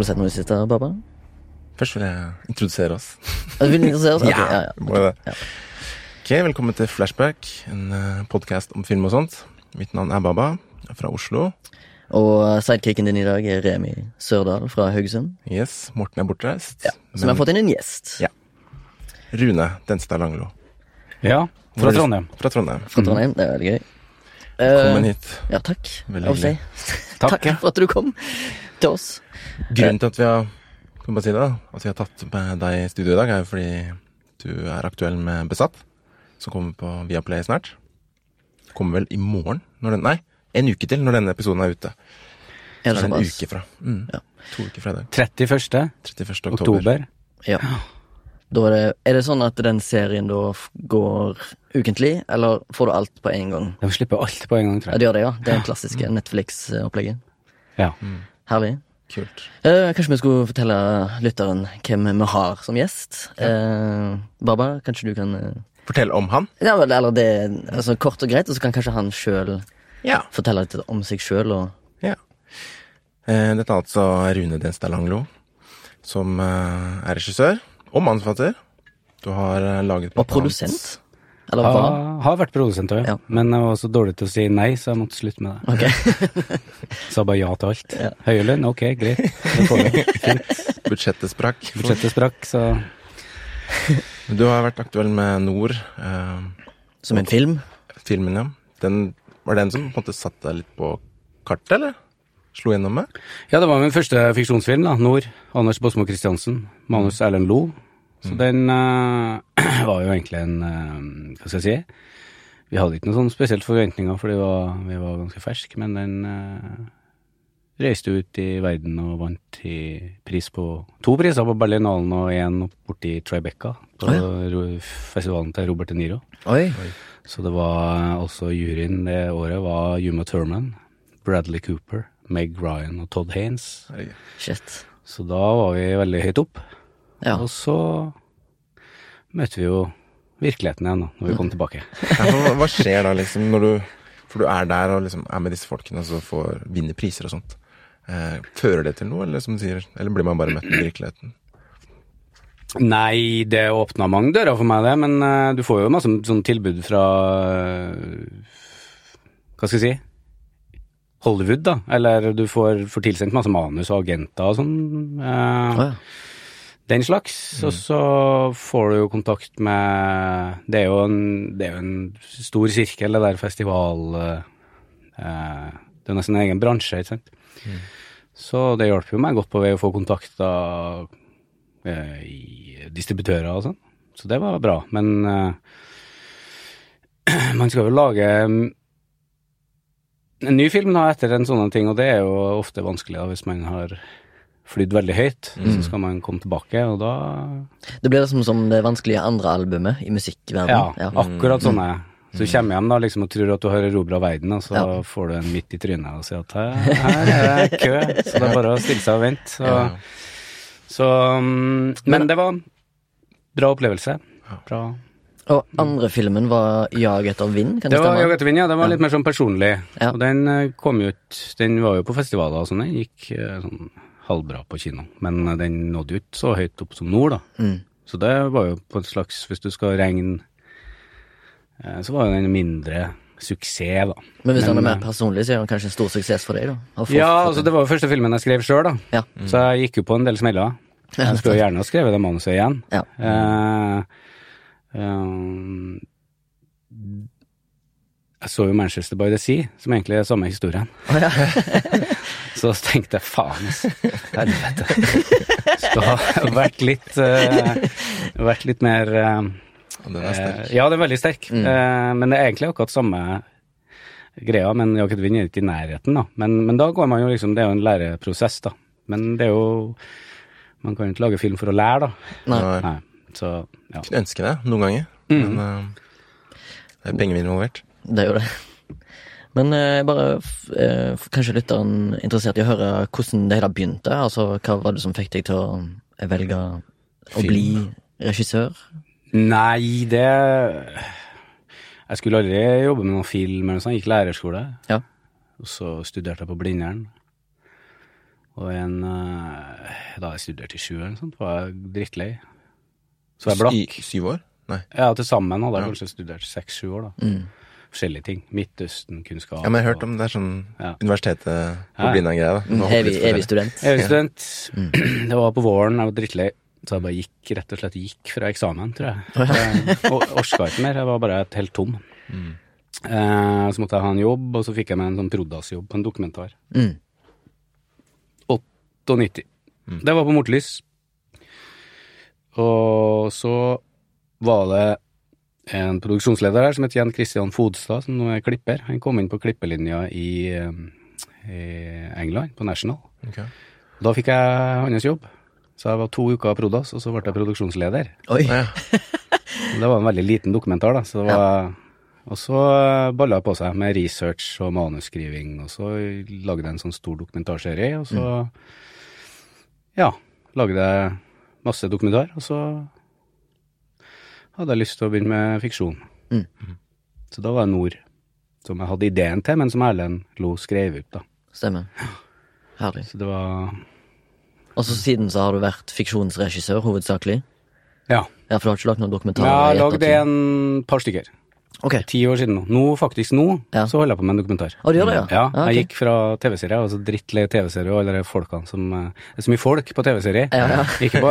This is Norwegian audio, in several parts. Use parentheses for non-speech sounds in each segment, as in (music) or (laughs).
Har du sett noe i siste, Baba? Først vil jeg introdusere oss. Ja, Du vil introdusere oss? (laughs) Okay, Ja, ja, ja. må jo det. Ja. Ok, velkommen til Flashback, en podkast om film og sånt. Mitt navn er Baba, jeg er fra Oslo. Og sidekicken din i dag er Remi Sørdal fra Haugesund. Yes, Morten er bortreist. Ja, Så vi har fått inn en gjest Ja. Rune Denstad Langlo. Ja, fra Trondheim. Fra Trondheim. fra Trondheim. Det er veldig gøy. Velkommen Eh, hit. ja, takk. Veldig hyggelig. (laughs) Takk. Takk for at du kom til oss. Grunnen til at vi har kan bare si det da, at vi har tatt med deg i studio i dag, er jo fordi du er aktuell med Besatt, som kommer på Viaplay snart. Kommer vel i morgen? Når den, nei, en uke til når denne episoden er ute. Er Så det er det en uke fra. Mm. Ja. To uker fra i dag. 31. 31. oktober. oktober. Ja. Da er, det, er det sånn at den serien da går ukentlig, eller får du alt på en gang? De slipper alt på en gang, tror Ja, det gjør det, ja. Det er den klassiske Netflix-opplegget. Ja. Herlig. Kult. Eh, kanskje vi skulle fortelle lytteren hvem vi har som gjest. Eh, Baba, kanskje du kan Fortelle Fortell om han. Ja, vel, eller det altså, Kort og greit, og så kan kanskje han sjøl Ja. fortelle litt om seg sjøl og ja. Eh, dette er altså Rune Denstad Langlo, som eh, er regissør og manusforfatter. Du har eh, laget Og produsent. Eller hva? Har, har vært produsent òg, Ja. men jeg var så dårlig til å si nei, så jeg måtte slutte med det. Okay. (laughs) Sa bare ja til alt. Ja. Høye lønn, ok, greit. Det får vi. Fint. Budsjettet sprakk. Budsjettet sprakk, så Du har vært aktuell med Nord, eh, Som en film? filmen, ja. Den, var det den som på en måte satte deg litt på kartet, eller? Slo gjennom med? Ja, det var min første fiksjonsfilm, da. Nord. Anders Båsmo Christiansen. Manus Erlend Lo. Så den uh, (clears throat) var jo egentlig en uh, Hva skal jeg si? Vi hadde ikke noen sånn spesielt forventninger, for var, vi var ganske ferske, men den uh, reiste ut i verden og vant i pris på to priser på Berlinalen og én borti Tribeca, på ro- festivalen til Robert De Niro. Oi. Så det var også juryen det året var Yuma Thurman, Bradley Cooper, Meg Ryan og Todd Haynes. Shit. Så da var vi veldig høyt opp. Ja. Og så møtte vi jo virkeligheten igjen da, når vi kom tilbake. (laughs) Ja, hva, skjer da, liksom, når du For du er der og liksom er med disse folkene og så får vinne priser og sånt. Eh, fører det til noe, eller som du sier, eller blir man bare møtt med virkeligheten? Nei, det åpna mange dører for meg, det, men uh, du får jo masse sånn tilbud fra uh, Hva skal jeg si? Hollywood, da. Eller du får, får tilsendt masse manus og agenter og sånn. Uh, ah, ja. Den slags. Og så får du jo kontakt med Det er jo en, det er jo en stor sirkel, det der festival eh, eh, Det er nesten en egen bransje, ikke sant. Så det hjalp jo meg godt på vei å få kontakter eh, distributører og sånn. Så det var bra. Men eh, (clears throat) man skal jo lage mm, en ny film da etter en sånn ting, og det er jo ofte vanskelig da hvis man har flydd veldig høyt. Så skal man komme tilbake, og da Det blir liksom som det vanskelige andre albumet i musikkverdenen. Ja, ja. akkurat sånn er jeg. Så du kommer hjem da liksom og tror at du har erobra verden, og så Ja. får du en midt i trynet og sier at her, her er det kø, så det er bare å stille seg og vente. Så, Ja. så mm, Men det var en bra opplevelse. Bra. Og andre filmen var 'Jag etter vind', kan det, Det var 'Jag etter vind, ja. Den var litt mer sånn personlig. Ja. Og den eh, kom jo ut Den var jo på festivaler og sånn, den gikk eh, sånn halvbra på kino. Men eh, den nådde jo ikke så høyt opp som Nord, da. Mm. Så det var jo på en slags Hvis du skal regne eh, Så var jo den en mindre suksess, da. Men hvis han er mer personlig, så er han kanskje en stor suksess for deg, da? Fått, Ja, altså det var jo første filmen jeg skrev sjøl, da. Ja. Så jeg gikk jo på en del smeller. Jeg skulle jo gjerne ha skrevet det manuset igjen. Ja. Eh, eh, jeg så jo Manchester by the Sea, som egentlig er samme historien. Oh, ja. (laughs) Så tenkte jeg faen, altså. Helvete. (laughs) Skulle vært litt uh, Vært litt mer uh, den er sterk. Uh, Ja, den er veldig sterk. Mm. Men det er egentlig akkurat samme greia, men Jakob Wind er ikke i nærheten, da. Men, men da går man jo liksom Det er jo en læreprosess, da. Men det er jo Man kan jo ikke lage film for å lære, da. Nei. Nei. Så ja. Kunne ønske det noen ganger, Mm. men det er penger involvert. Det er jo det. Men eh, bare eh, kanskje lytteren interessert i å høre hvordan det hele begynte? Altså, hva var det som fikk deg til å eh, velge å Film. bli regissør? Nei, det Jeg skulle aldri jobbe med noen film eller noe sånt. Jeg gikk lærerskole. Ja. Og så studerte jeg på Blindern. Og en eh, Da jeg studerte i sju eller noe sånt, var jeg drittlei. Så jeg blakk. I syv år? Nei. Ja, til sammen hadde jeg Ja. kanskje studert seks-sju år, da. Mm. Forskjellige ting. Midtøsten-kunnskap. Ja, men jeg har hørt om det er sånn Ja. universitetet Ja. er. Mm, Nå hopper vi Evig, student. (clears throat) evig student. Jeg er. Det var på våren, jeg var drittlei. Så jeg bare gikk, rett og slett gikk fra eksamen, tror jeg. Jeg or- orka ikke mer, jeg var bare helt tom. Mm. Eh, så måtte jeg ha en jobb, og så fikk jeg meg en sånn Prodas-jobb på en dokumentar. Mm. 98. Det var på Mortelys. Og så var det en produksjonsleder her som heter Jan Christian Fodstad, som nå er klipper. Han kom inn på klippelinja i, eh, i England, på National. Okay. Da fikk jeg hans jobb. Så jeg var to uker av Prodas, og så ble jeg produksjonsleder. Oi. Ja. (laughs) Det var en veldig liten dokumentar, da. Så det var, Og så balla det på seg med research og manusskriving, og så lagde jeg en sånn stor dokumentarserie, og så Ja, lagde jeg masse dokumentar, og så hadde jeg lyst til å begynne med fiksjon. Mm. Så da var det Nord som jeg hadde ideen til, men som Erlend Lo skrev ut, da. Stemmer. Herlig. Så det var Og så siden så har du vært fiksjonsregissør, hovedsakelig. Ja. Ja, for du har ikke lagd noen Jeg har lagd en par stykker. Ok. Ti år siden nå. Nå, faktisk nå, Ja. så holder jeg på med en dokumentar. Og du gjør det, ja? Ja, Ah, ok. jeg gikk fra TV-serie, altså drittlei TV-serie og alle de folkene som eh, Det er så mye folk på TV-serie. Ja, ja. (laughs) ikke,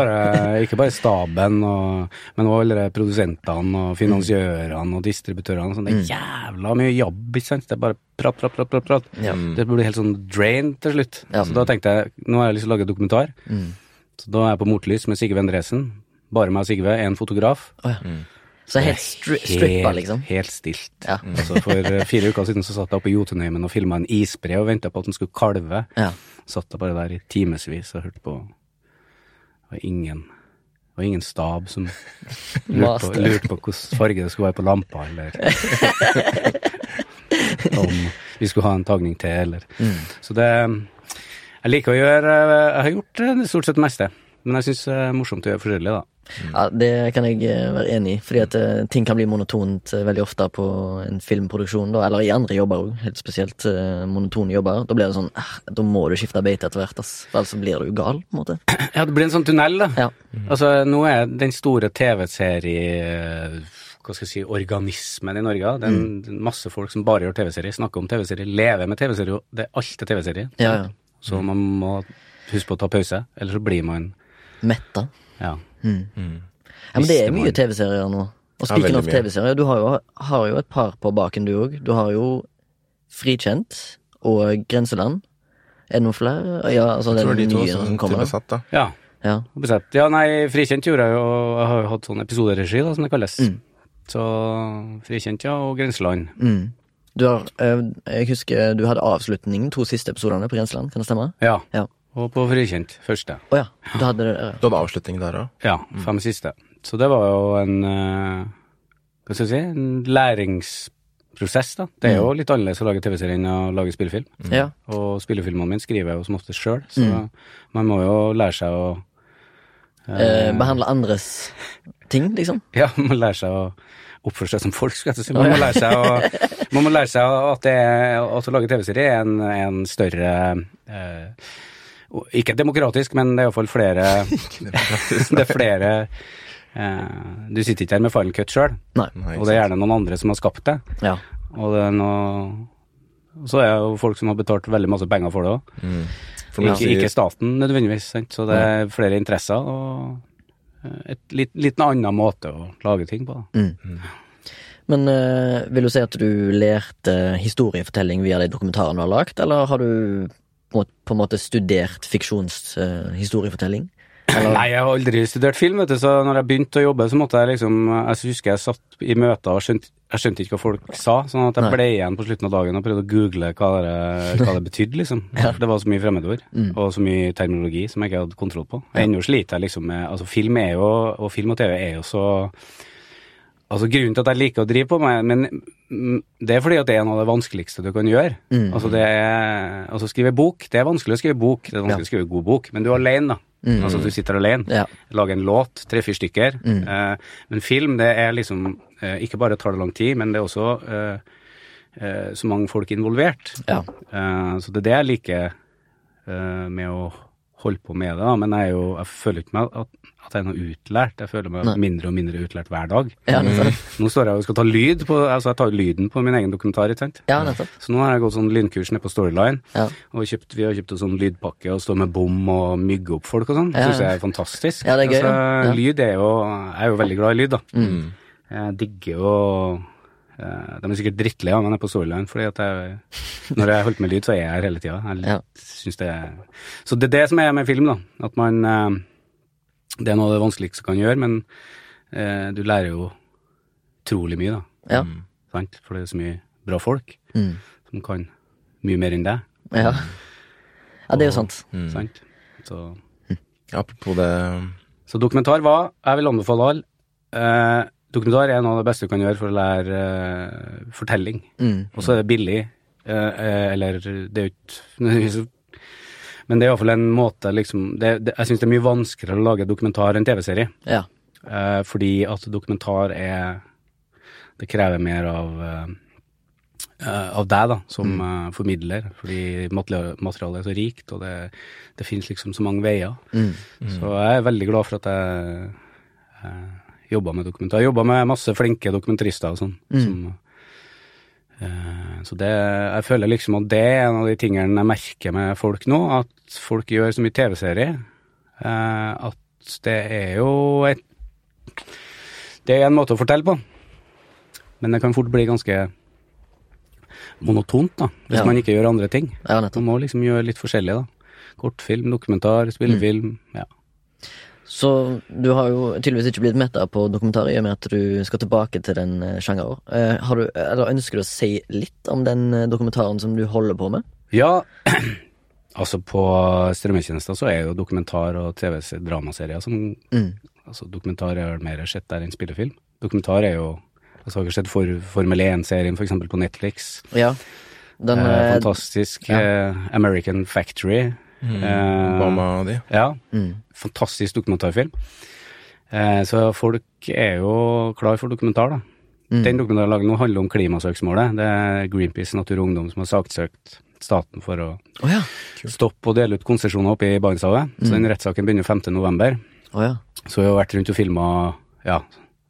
ikke bare staben, og, men også alle de produsentene og finansiørene og distributørene. Sånn, det Mm. er jævla mye jobb, ikke sant? Det er bare prat, prat, prat, prat. prat. Ja. Det blir helt sånn drain til slutt. Ja. Så da tenkte jeg, nå har jeg lyst til å lage dokumentar. Mm. Så da er jeg på Motlys med Sigve Endresen. Bare meg og Sigve, en fotograf. Oh, ja. Så helt stri strippa, liksom? Helt stilt. Ja. Altså For eh, fire uker siden så satt jeg oppe i Jotunheimen og filma en isbre og venta på at den skulle kalve. Ja. Satt jeg bare der i timevis og hørte på. Det var ingen det var ingen stab som (laughs) lurte på, lurte på hvilken farge det skulle være på lampa, eller (laughs) om vi skulle ha en tagning til, eller Mm. Så det Jeg liker å gjøre Jeg har gjort eh, stort sett det meste, men jeg syns det er morsomt å gjøre forskjellig, da. Ja, det kan jeg eh, være enig i, fordi at eh, ting kan bli monotont eh, veldig ofte på en filmproduksjon, da, eller i andre jobber òg, helt spesielt monotone jobber. Da blir det sånn ah, Da må du skifte beite etter hvert, ass. For ellers blir du jo gal, på en måte. (clears throat) Ja, det blir en sånn tunnel, da. Ja. Altså, nå er den store TV-serie Hva skal jeg si organismen i Norge. Det er en, er masse folk som bare gjør TV-serie, snakker om TV-serie, lever med TV-serie. Det er alt er TV-serie. Ja, ja. Så man må huske på å ta pause, eller så blir man Metta. Ja. Mm. Mm. Ja, men det er mye TV-serier nå. Og Ja, speaking veldig of. TV-serier, du har jo, har jo et par på baken, du òg. Du har jo Frikjent og Grenseland. Er det noen flere? Ja, altså Jeg det tror er de to nye som kommer. besatt, da. ja. Ja. Besatt. Ja, nei, Frikjent gjorde jeg jo Jeg har jo hatt sånn episoderegi, da, som det kalles. Mm. Så Frikjent, ja, og Grenseland. Mm. Du har, eh, jeg husker du hadde avslutningen, to siste episodene på Grenseland, kan det stemme? Ja. Ja. Og på Frikjent, første. Å ja. Du hadde det der. Du hadde avslutning der òg. Ja, fem siste. Så det var jo en eh, Hva skal jeg si? En læringsprosess, da. Det er jo litt annerledes å lage TV-serie enn å lage spillefilm. Ja. Og spillefilmene mine skriver jeg jo som oftest sjøl, så Mm. man må jo lære seg å Eh, behandle andres ting, liksom. (laughs) Ja, man må lære seg å oppføre seg som folk, skal jeg si. Man må lære seg, å, man må lære seg at, det, at å lage TV-serie er en, en større eh, Ikke demokratisk, men det er iallfall flere (laughs) (laughs) Det er flere eh, Du sitter ikke her med final cut sjøl, og det er gjerne noen andre som har skapt det. Ja. Og det er noe så er det jo folk som har betalt veldig masse penger for det òg. Mm. Ikke, ikke staten nødvendigvis, sant? så det er flere interesser og eh, et litt, litt en annen måte å lage ting på. da. Mm. Men øh, vil du si at du lærte historiefortelling via de dokumentarene du har lagd, eller har du på, en måte studert fiksjonshistoriefortelling? Eller? Nei, jeg har aldri studert film, vet du, så når jeg begynte å jobbe, så måtte jeg liksom Jeg husker jeg satt i møter og skjønte, jeg skjønte ikke hva folk sa, sånn at jeg ble igjen på slutten av dagen og prøvde å google hva det, hva det betydde, liksom. ja. det var så mye fremmedord, Mm. og så mye terminologi som jeg ikke hadde kontroll på. Ennå sliter jeg liksom med Altså, film er jo, og film og TV er jo så Altså, grunnen til at jeg liker å drive på med men det er fordi at det er noe av det vanskeligste du kan gjøre. Mm. Altså, det er Altså, skrive bok, det er vanskelig å skrive bok, det er vanskelig å skrive god bok, men du er alene, da. Mm. Altså, du sitter alene Ja. lager en låt, tre-fire stykker. Mm. Eh, men film, det er liksom eh, Ikke bare tar det lang tid, men det er også eh, eh, så mange folk involvert. Ja. Eh, så det er det jeg liker eh, med å holde på med det, da. men jeg, jo, jeg føler ikke meg at, at jeg er noe utlært. Jeg føler meg Nei. mindre og mindre utlært hver dag. Ja. Nå står jeg og skal ta lyd på Altså, jeg tar lyden på min egen dokumentar, ikke sant. Ja. Så nå har jeg gått sånn lynkurs nede på Storyline, Ja. og kjøpt, vi har kjøpt en sånn lydpakke og står med bom og mygge opp folk og sånn. Det syns jeg er fantastisk. Ja, det er gøy, altså. Lyd er jo Jeg er jo veldig glad i lyd, da. Mm. Jeg digger jo De er sikkert drittlei av meg nede på Storyline, fordi at jeg Når jeg holder på med lyd, så er jeg her hele tida. Jeg Ja. synes det er Så det er det som er med film, da. At man eh, Det er noe av det vanskeligste du kan gjøre, men eh, du lærer jo utrolig mye, da. Ja. Sant? For det er så mye bra folk Mm. som kan mye mer enn deg. Ja. ja, det er jo sant. Mm. Sant? Så, Apropos det så dokumentar var Jeg vil anbefale alle. Eh, dokumentar er noe av det beste du kan gjøre for å lære uh, fortelling. Mm. Og så er det billig, uh, eller det er jo ikke (laughs) Men det er iallfall en måte liksom det, det, Jeg syns det er mye vanskeligere å lage dokumentar enn TV-serie. Ja. Uh, fordi at dokumentar er Det krever mer av av deg, da, som eh, formidler. Fordi materialet, er så rikt, og det, det finnes liksom så mange veier. Mm. Så jeg er veldig glad for at jeg jobba med dokumentar. Jobba med masse flinke dokumentarister og sånn. Mm. Uh, så det Jeg føler liksom at det er en av de tingene jeg merker med folk nå, at folk gjør så mye TV-serie. Uh, at det er jo et Det er en måte å fortelle på, men det kan fort bli ganske monotont, da, hvis Ja. man ikke gjør andre ting. ja. Man må liksom gjøre litt forskjellig, da. Kortfilm, dokumentar, spillefilm. Ja. Så du har jo tydeligvis ikke blitt metta på dokumentarer i og med at du skal tilbake til den eh, sjangeren. Eh, har du, eller ønsker du å si litt om den eh, dokumentaren som du holder på med? ja, (clears throat) altså på strømmetjenester så er jo dokumentar og TV-dramaserier som Mm. Altså dokumentar er vel mer sett der enn spillefilm. Dokumentar er jo Altså har dere sett for, Formel 1-serien for eksempel på Netflix. Ja. Den eh, eh, fantastisk. ja. Eh, American Factory. Eh, Obama og de. Ja, mm. fantastisk dokumentarfilm. Eh, så folk er jo klar for dokumentar, da. Mm. Den dokumentaren lager nå handler om klimasøksmålet. Det er Greenpeace Natur og Ungdom som har saksøkt staten for å oh, ja. stoppe og dele ut konsesjoner oppe i Barentshavet. Så den rettssaken begynner 5. november. Ja. Så vi har vært rundt og filma, ja,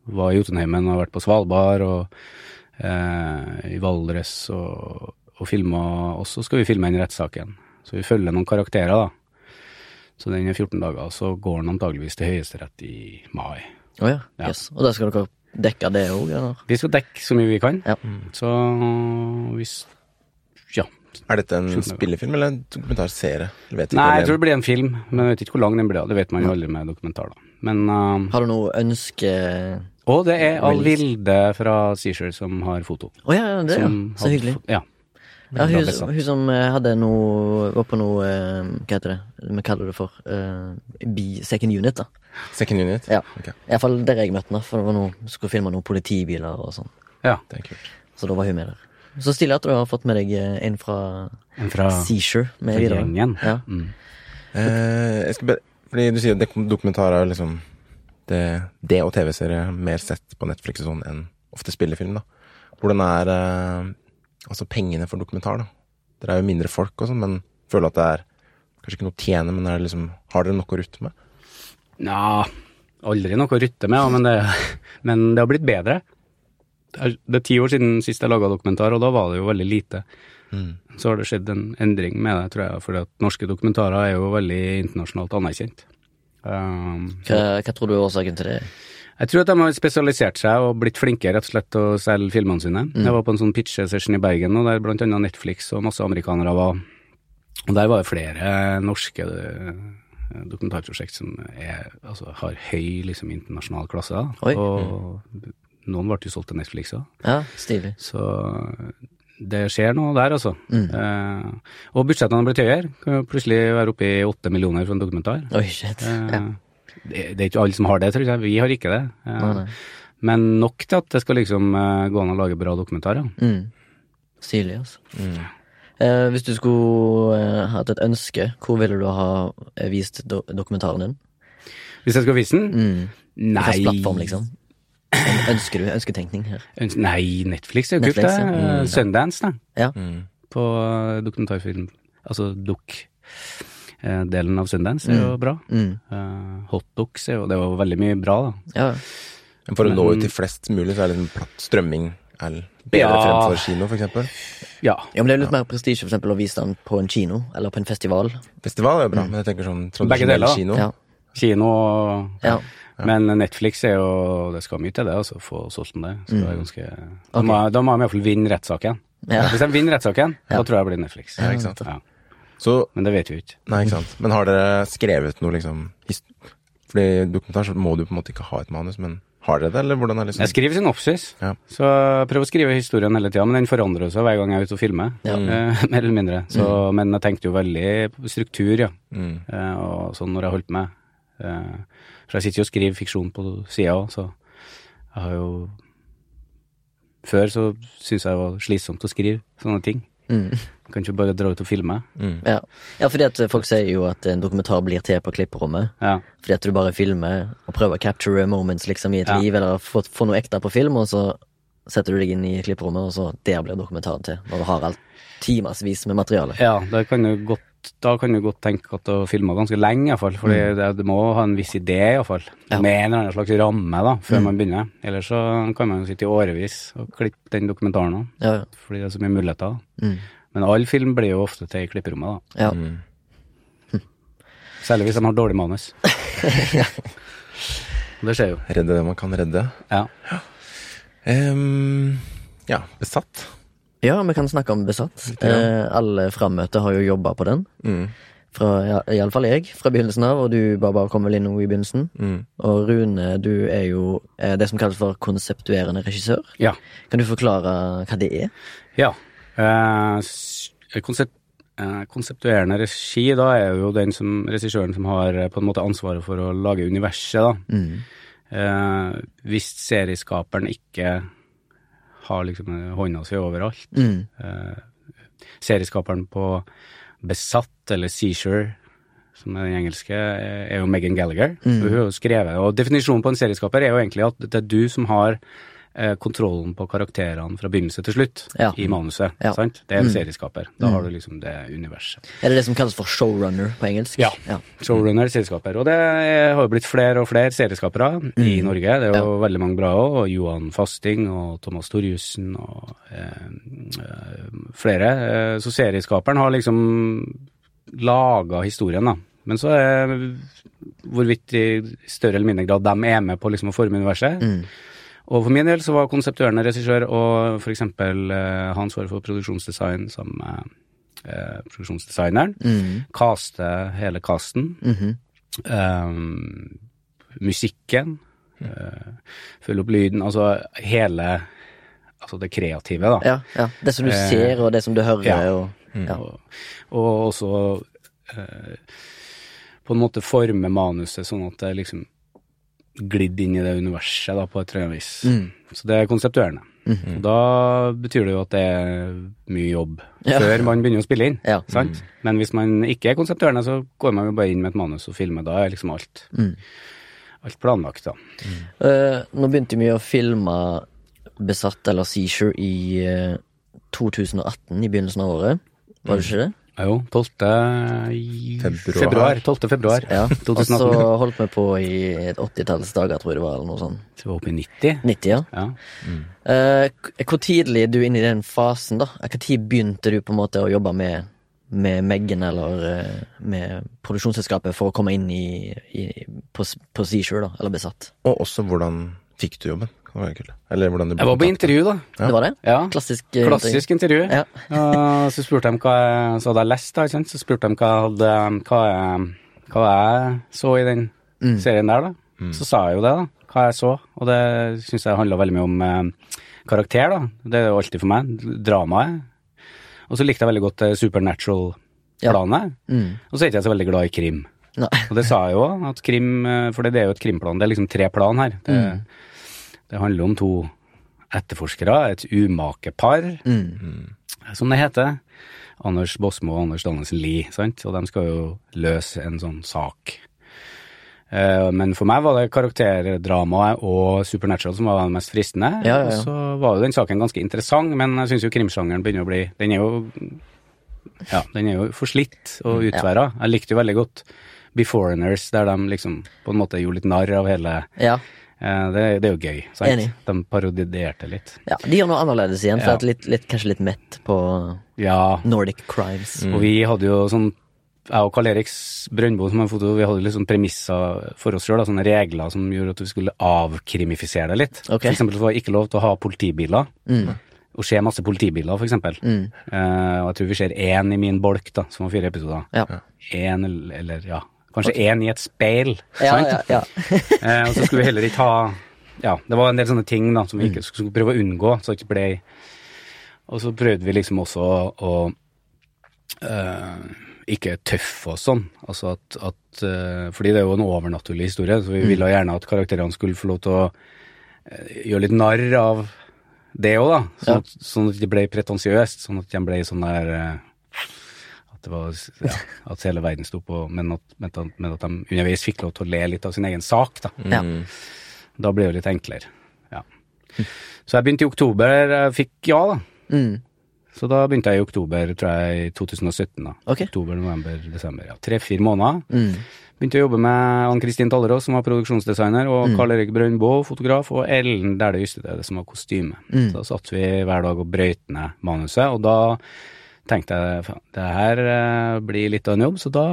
var i Jotunheimen og vært på Svalbard og eh, i Valdres og, og filma Og så skal vi filme den rettssaken. Så vi følger noen karakterer, da. Så den er 14 dager, så går den antageligvis til Høyesterett i mai. Å ja. Ja. Yes. Og da skal dere dekke det òg, eller? Vi skal dekke så mye vi kan. Ja. Så hvis Ja. Er dette en spillefilm eller en dokumentarserie? Vet ikke Nei, jeg tror det blir en film, men jeg vet ikke hvor lang den blir. Det vet man jo aldri med dokumentar, da. Men uh, Har du noe ønske Og det er Alvilde Vilde fra Seashore som har foto. Å ja, ja, det, ja. Så hyggelig. Ja. Ja, hun, bra hun som eh, hadde noe Var på noe eh, Hva heter det? Vi kaller det for uh, second unit, da. Second Unit? Ja. Okay. Iallfall der jeg møtte henne, for det var noe skulle filme noen politibiler og sånn. ja. det er kult. Så da var hun med der. Så stilig at du har fått med deg en fra En fra Seizure med fra videre. gjengen. Ja. Mm. Eh, jeg skal be fordi du sier at dok- dokumentar er jo liksom det, det og TV-serier er mer sett på Netflix og sånn enn ofte spillefilm, da. Hvordan er eh, altså pengene for dokumentar, da? Dere er jo mindre folk og sånn, men føler at det er kanskje ikke noe å tjene, men er det liksom, har dere noe å rutte med? Nja, aldri noe å rutte med, men det, (laughs) men det har blitt bedre. Det er, det er ti år siden sist jeg laga dokumentar, og da var det jo veldig lite. Mm. Så har det skjedd en endring med det, tror jeg, fordi at norske dokumentarer er jo veldig internasjonalt anerkjent. Um, Hva, hva tror du er årsaken til det? Jeg tror at de har spesialisert seg og blitt flinkere rett og slett til å selge filmene sine. Jeg var på en sånn pitch-session i Bergen, og der blant annet Netflix og masse amerikanere var. Og der var det flere norske eh, dokumentarprosjekt som er, altså, har høy liksom, internasjonal klasse. Oi. Og noen ble jo solgt til Netflix òg. Ja, stilig. Så det skjer noe der, altså. Mm. Eh, og budsjettene har blitt høyere. Kan jo plutselig være oppe i åtte millioner for en dokumentar. Oi, shit. Eh, Ja. Det, det er ikke alle som har det, tror jeg. Vi har ikke det. Eh, Nei, nei. Men nok til at det skal liksom eh, gå an å lage bra dokumentarer. Mm. Stilig, altså. Mm. Eh, hvis du skulle eh, hatt et ønske, hvor ville du ha eh, vist do dokumentaren din? Hvis jeg skulle vise den? Mm. Nei. Hvilken plattform, liksom? Ønsker du ønsketenkning her? Øns- Nei, Netflix er jo kult, det. ja. Mm. Sundance, da. Ja. Mm. På dokumentarfilm. Altså dukk. Eh, delen av Sundance er jo bra. Mm. Uh, Hotdogs er jo Det var veldig mye bra, da. Ja. Men for å nå ut til flest mulig, så er det liksom platt strømming er bedre Ja. fremfor kino, eksempel. Ja. ja, men det er litt mer prestisje å vise den på en kino, eller på en festival. Festival er jo bra, men jeg tenker sånn tradisjonell kino. Ja. Kino og Ja. Men Netflix er jo Det skal mye til det, altså. Få solgt den det. Så det er ganske Da Ok. må, da må de iallfall vinne rettssaken. Ja. Hvis de vinner rettssaken, da tror jeg det blir Netflix. Ja, ikke sant. Ja. Så Men det vet vi jo ikke. Nei, ikke sant. Men har dere skrevet noe, liksom Fordi i dokumentar så må du på en måte ikke ha et manus, men har dere det, eller hvordan er det liksom Jeg skriver synopsis, Ja. så prøver å skrive historien hele tida, men den forandrer seg hver gang jeg er ute og filmer. Ja. Eh, (laughs) mer eller mindre. Så, Men jeg tenkte jo veldig på struktur, ja. mm. Eh, og sånn når jeg holdt med. Eh, for jeg sitter jo og skriver fiksjon på sida òg, så jeg har jo Før så syntes jeg det var slitsomt å skrive sånne ting. Mm. Kan ikke bare dra ut og filme. Mm. Ja. ja, fordi at folk sier jo at en dokumentar blir til på klipperommet. Ja. Fordi at du bare filmer og prøver å capture moments liksom i et Ja. liv, eller få, få noe ekte på film, og så setter du deg inn i klipperommet, og så der blir dokumentaren til. Når du har alt timevis med materiale. ja, da kan du godt da kan du godt tenke at du har filma ganske lenge, iallfall. For Mm. du det må ha en viss idé, iallfall. Ja. Med en eller annen slags ramme, da, før Mm. man begynner. Ellers så kan man jo sitte i årevis og klippe den dokumentaren òg, Ja, ja. fordi det er så mye muligheter. Mm. Men all film blir jo ofte til i klipperommet, da. ja. Mm. (laughs) Særlig hvis de har dårlig manus. (laughs) det skjer jo. Redde det man kan redde. Ja. Em, ja, besatt. ja, vi kan snakke om Besatt. Eh, alle frammøte har jo jobba på den. Mm. Fra, ja, Iallfall jeg, fra begynnelsen av, og du Baba kom vel inn noe i begynnelsen. Mm. Og Rune, du er jo eh, det som kalles for konseptuerende regissør. ja. Kan du forklare hva det er? Ja. Eh, konsept, eh, konseptuerende regi, da er jo den som, regissøren som har eh, på en måte ansvaret for å lage universet, da. Mm. Eh, hvis serieskaperen ikke har liksom eh, hånda si overalt. Mm. Eh, serieskaperen på Besatt, eller Seizure, som er den engelske, eh, er jo Megan Gallagher. Mm. Hun har jo skrevet, og definisjonen på en serieskaper er jo egentlig at det er du som har eh, kontrollen på karakterene fra begynnelse til slutt Ja. i manuset. Ja. sant? Det er en Mm. serieskaper. Da har du liksom det universet. Er det det som kalles for showrunner på engelsk? Ja. ja. Showrunner, serieskaper. Og det har jo blitt flere og flere serieskapere i Norge. Det er jo veldig mange bra òg. Og Johan Fasting og Thomas Torjussen og eh, eh, flere. Eh, Så serieskaperen har liksom laga historien, da. Men så er hvorvidt i større eller mindre grad de er med på liksom å forme universet. Mm. Og for min del så var konseptuerende regissør og for eksempel eh, ha ansvaret for produksjonsdesign som eh, eh, produksjonsdesigneren. Mm. Caste hele casten. Mm -hmm. um, musikken. Uh, følge opp lyden. Altså hele Altså det kreative, da. Ja, ja. Det som du Eh, ser, og det som du hører, ja. og ja. Og, og også uh, på en måte forme manuset sånn at det liksom glidd inn i det universet da, på et eller annet vis. Mm. Så det er konseptuerende. Mm. Og da betyr det jo at det er mye jobb Ja. før man begynner å spille inn. Ja. Sant? Men hvis man ikke er konseptuerende, så går man jo bare inn med et manus og filmer. Da er liksom alt, Mm. alt planlagt, da. Uh, nå begynte vi å filme Besatt eller Seizure i uh, 2018, i begynnelsen av året. Var det ikke det? Ja, jo, 12. Februar. februar. 12. februar Ja. Og så holdt vi på i et 80-talls dager, tror jeg det var, eller noe sånt. Så vi var oppe i 90. 90, ja. Ja. Mm. Uh, hvor tidlig er du inne i den fasen, da? Når tid begynte du på en måte å jobbe med, med Meggen eller eh, med produksjonsselskapet for å komme inn i, i på, på Seashore, da? Eller Besatt? Og også hvordan fikk du jobben? Det var kult. Eller hvordan du ble Jeg var på intervju, da. Ja. Det var det? Ja. Klassisk eh, Klassisk intervju. Ja. (laughs) uh, så spurte de hva jeg Så hadde jeg lest, da, ikke sant. Så spurte de hva jeg hadde Hva jeg, hva jeg så i den Mm. serien der, da. Så sa jeg jo det, da. Hva jeg så. Og det syns jeg handla veldig mye om uh, karakter, da. Det er jo alltid for meg. Dramaet. Og så likte jeg veldig godt supernatural-planet. Mm. Og så er ikke jeg så veldig glad i krim. Nei. Og det sa jeg jo, at krim eh, For det er jo et krimplan. Det er liksom tre plan her. Det, Mm. Det handler om to etterforskere, et umakepar, Mm. som det heter. Anders Bosmo og Anders Danielsen Lie, sant. Og de skal jo løse en sånn sak. Eh, Men for meg var det karakterdramaet og Supernatural som var det mest fristende. Ja, ja, ja. Og så var jo den saken ganske interessant, men jeg syns jo krimsjangeren begynner å bli Den er jo Ja, den er jo forslitt og utværa. Jeg likte jo veldig godt Beforeigners, der de liksom på en måte gjorde litt narr av hele Ja. Det, det er jo gøy, sant? Enig. De parodierte litt. ja. De gjør noe annerledes igjen, for Ja. litt, litt, kanskje litt mett på Ja, Nordic crimes. og vi hadde jo sånn jeg og Karl Erik Brøndbo som en foto, vi hadde sånn premisser for oss sjøl, sånne regler som gjorde at vi skulle avkrimifisere det litt. Okay. For eksempel var det ikke lov til å ha politibiler. Mm. Å se masse politibiler, for eksempel. Mm. Eh, og jeg tror vi ser én i min bolk, da, som var fire episoder. Ja. Én eller, eller ja, kanskje én i et speil. Ja, sant? ja, ja. (laughs) Eh, og så skulle vi heller ikke ha Ja, det var en del sånne ting da som vi ikke skulle prøve å unngå, så ikke ble Og så prøvde vi liksom også å eh, ikke tøffe oss sånn. Altså at, at eh, Fordi det er jo en overnaturlig historie, så vi ville gjerne at karakterene skulle få lov til å eh, gjøre litt narr av det òg, da. Sånn, at, sånn at det ble pretensiøst. Sånn at de ble sånn der eh, At var ja, At hele verden sto på men at, men, at, de underveis fikk lov til å le litt av sin egen sak, da. ja. Da ble det jo litt enklere. Ja. Så jeg begynte i oktober. Jeg fikk ja, da. Mm. Så da begynte jeg i oktober, tror jeg, i 2017. da. Ok. Oktober, november, desember. ja. Tre-fire måneder. Mm. Begynte å jobbe med Ann-Kristin Tallerås, som var produksjonsdesigner, og Karl Erik Brøndbo, fotograf, og Ellen Dæhlie Ystedøde, som var kostyme. Mm. Så da satt vi hver dag og brøyt ned manuset, og da tenkte jeg det her eh, blir litt av en jobb, så da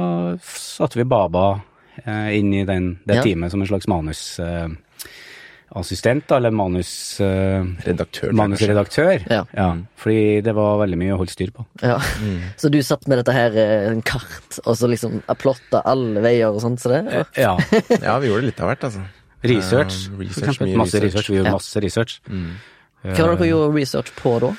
satte vi Baba eh, inn i den, det Ja. teamet som en slags manusassistent, da, eller manus... eh, Redaktør. manusredaktør. Ja. fordi det var veldig mye å holde styr på. ja. Så du satt med dette her eh, en kart, og så liksom plotta alle veier og sånt, så det? Ja. (laughs) Ja, vi gjorde litt av hvert, altså. Research, for research, eksempel. mye Masse research. research. Vi gjorde Ja. masse research. Hva var det dere gjorde research på da?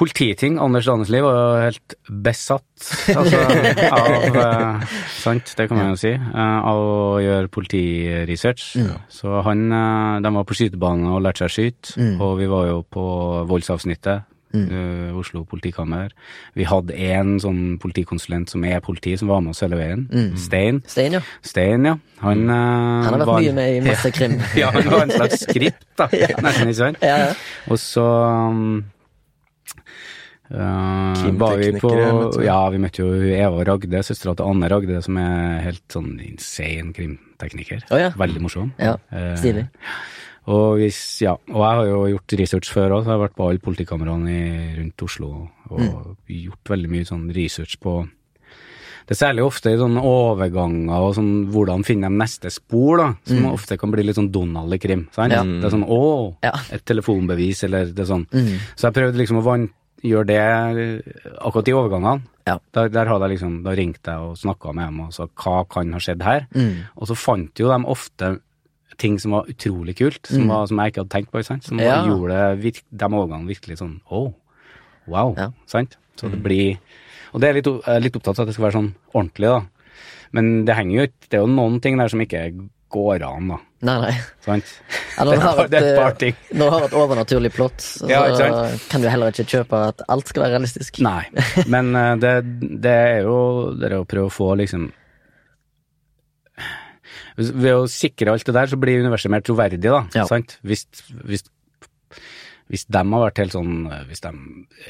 Polititing. Anders Danesli var jo helt besatt altså, (laughs) av eh, Sant, det kan man jo si. eh, av å gjøre politiresearch. Så han eh, De var på skytebanen og lærte seg å skyte, og vi var jo på voldsavsnittet. Mm. Oslo politikammer. Vi hadde en sånn politikonsulent som er politi, som var med oss hele veien. Stein. Stein, ja. Stein, ja. Han, eh, Han har vært var mye med i masse krim. (laughs) Ja, han var en slags skript, da. (laughs) Nesten, ikke sant? Ja, ja. Og så um, uh, var vi på. Ja, vi møtte jo Eva Ragde, søstera til Anne Ragde, som er helt sånn insane krimtekniker. Oh, ja. Veldig morsom. Ja, Stilig. Og, hvis, ja, og jeg har jo gjort research før òg, så jeg har vært på alle politikameraene rundt Oslo og Mm. gjort veldig mye sånn research på det er særlig ofte i sånne overganger og sånn hvordan finner de neste spor, da, som ofte kan bli litt sånn Donald i krim. Sant? Mm. Ja. Det er sånn å, Ja. et telefonbevis, eller det er sånn. Mm. Så jeg prøvde liksom å van- gjøre det akkurat i overgangene. Ja. Der, der hadde jeg liksom, da ringte jeg og snakka med dem og sa hva kan ha skjedd her. Mm. Og så fant jo de ofte ting som var utrolig kult, som, var, som jeg ikke hadde tenkt på. Sant? Som Mm. Ja. gjorde virk, de overgangene virkelig sånn å, wow. Ja. Sant? Så det blir Og det er litt, jeg er litt opptatt av at det skal være sånn ordentlig, da. Men det henger jo ikke Det er jo noen ting der som ikke går an, da. Nei, nei. Sant? Ja, når (laughs) du har et, eh, når du har et overnaturlig plott, så Ja, kan du heller ikke kjøpe at alt skal være realistisk. Nei, men eh, det, det er jo det er å prøve å få liksom Ved å sikre alt det der, så blir universet mer troverdig, da. Ja. Sant? Hvis, hvis, hvis de har vært helt sånn Hvis, de,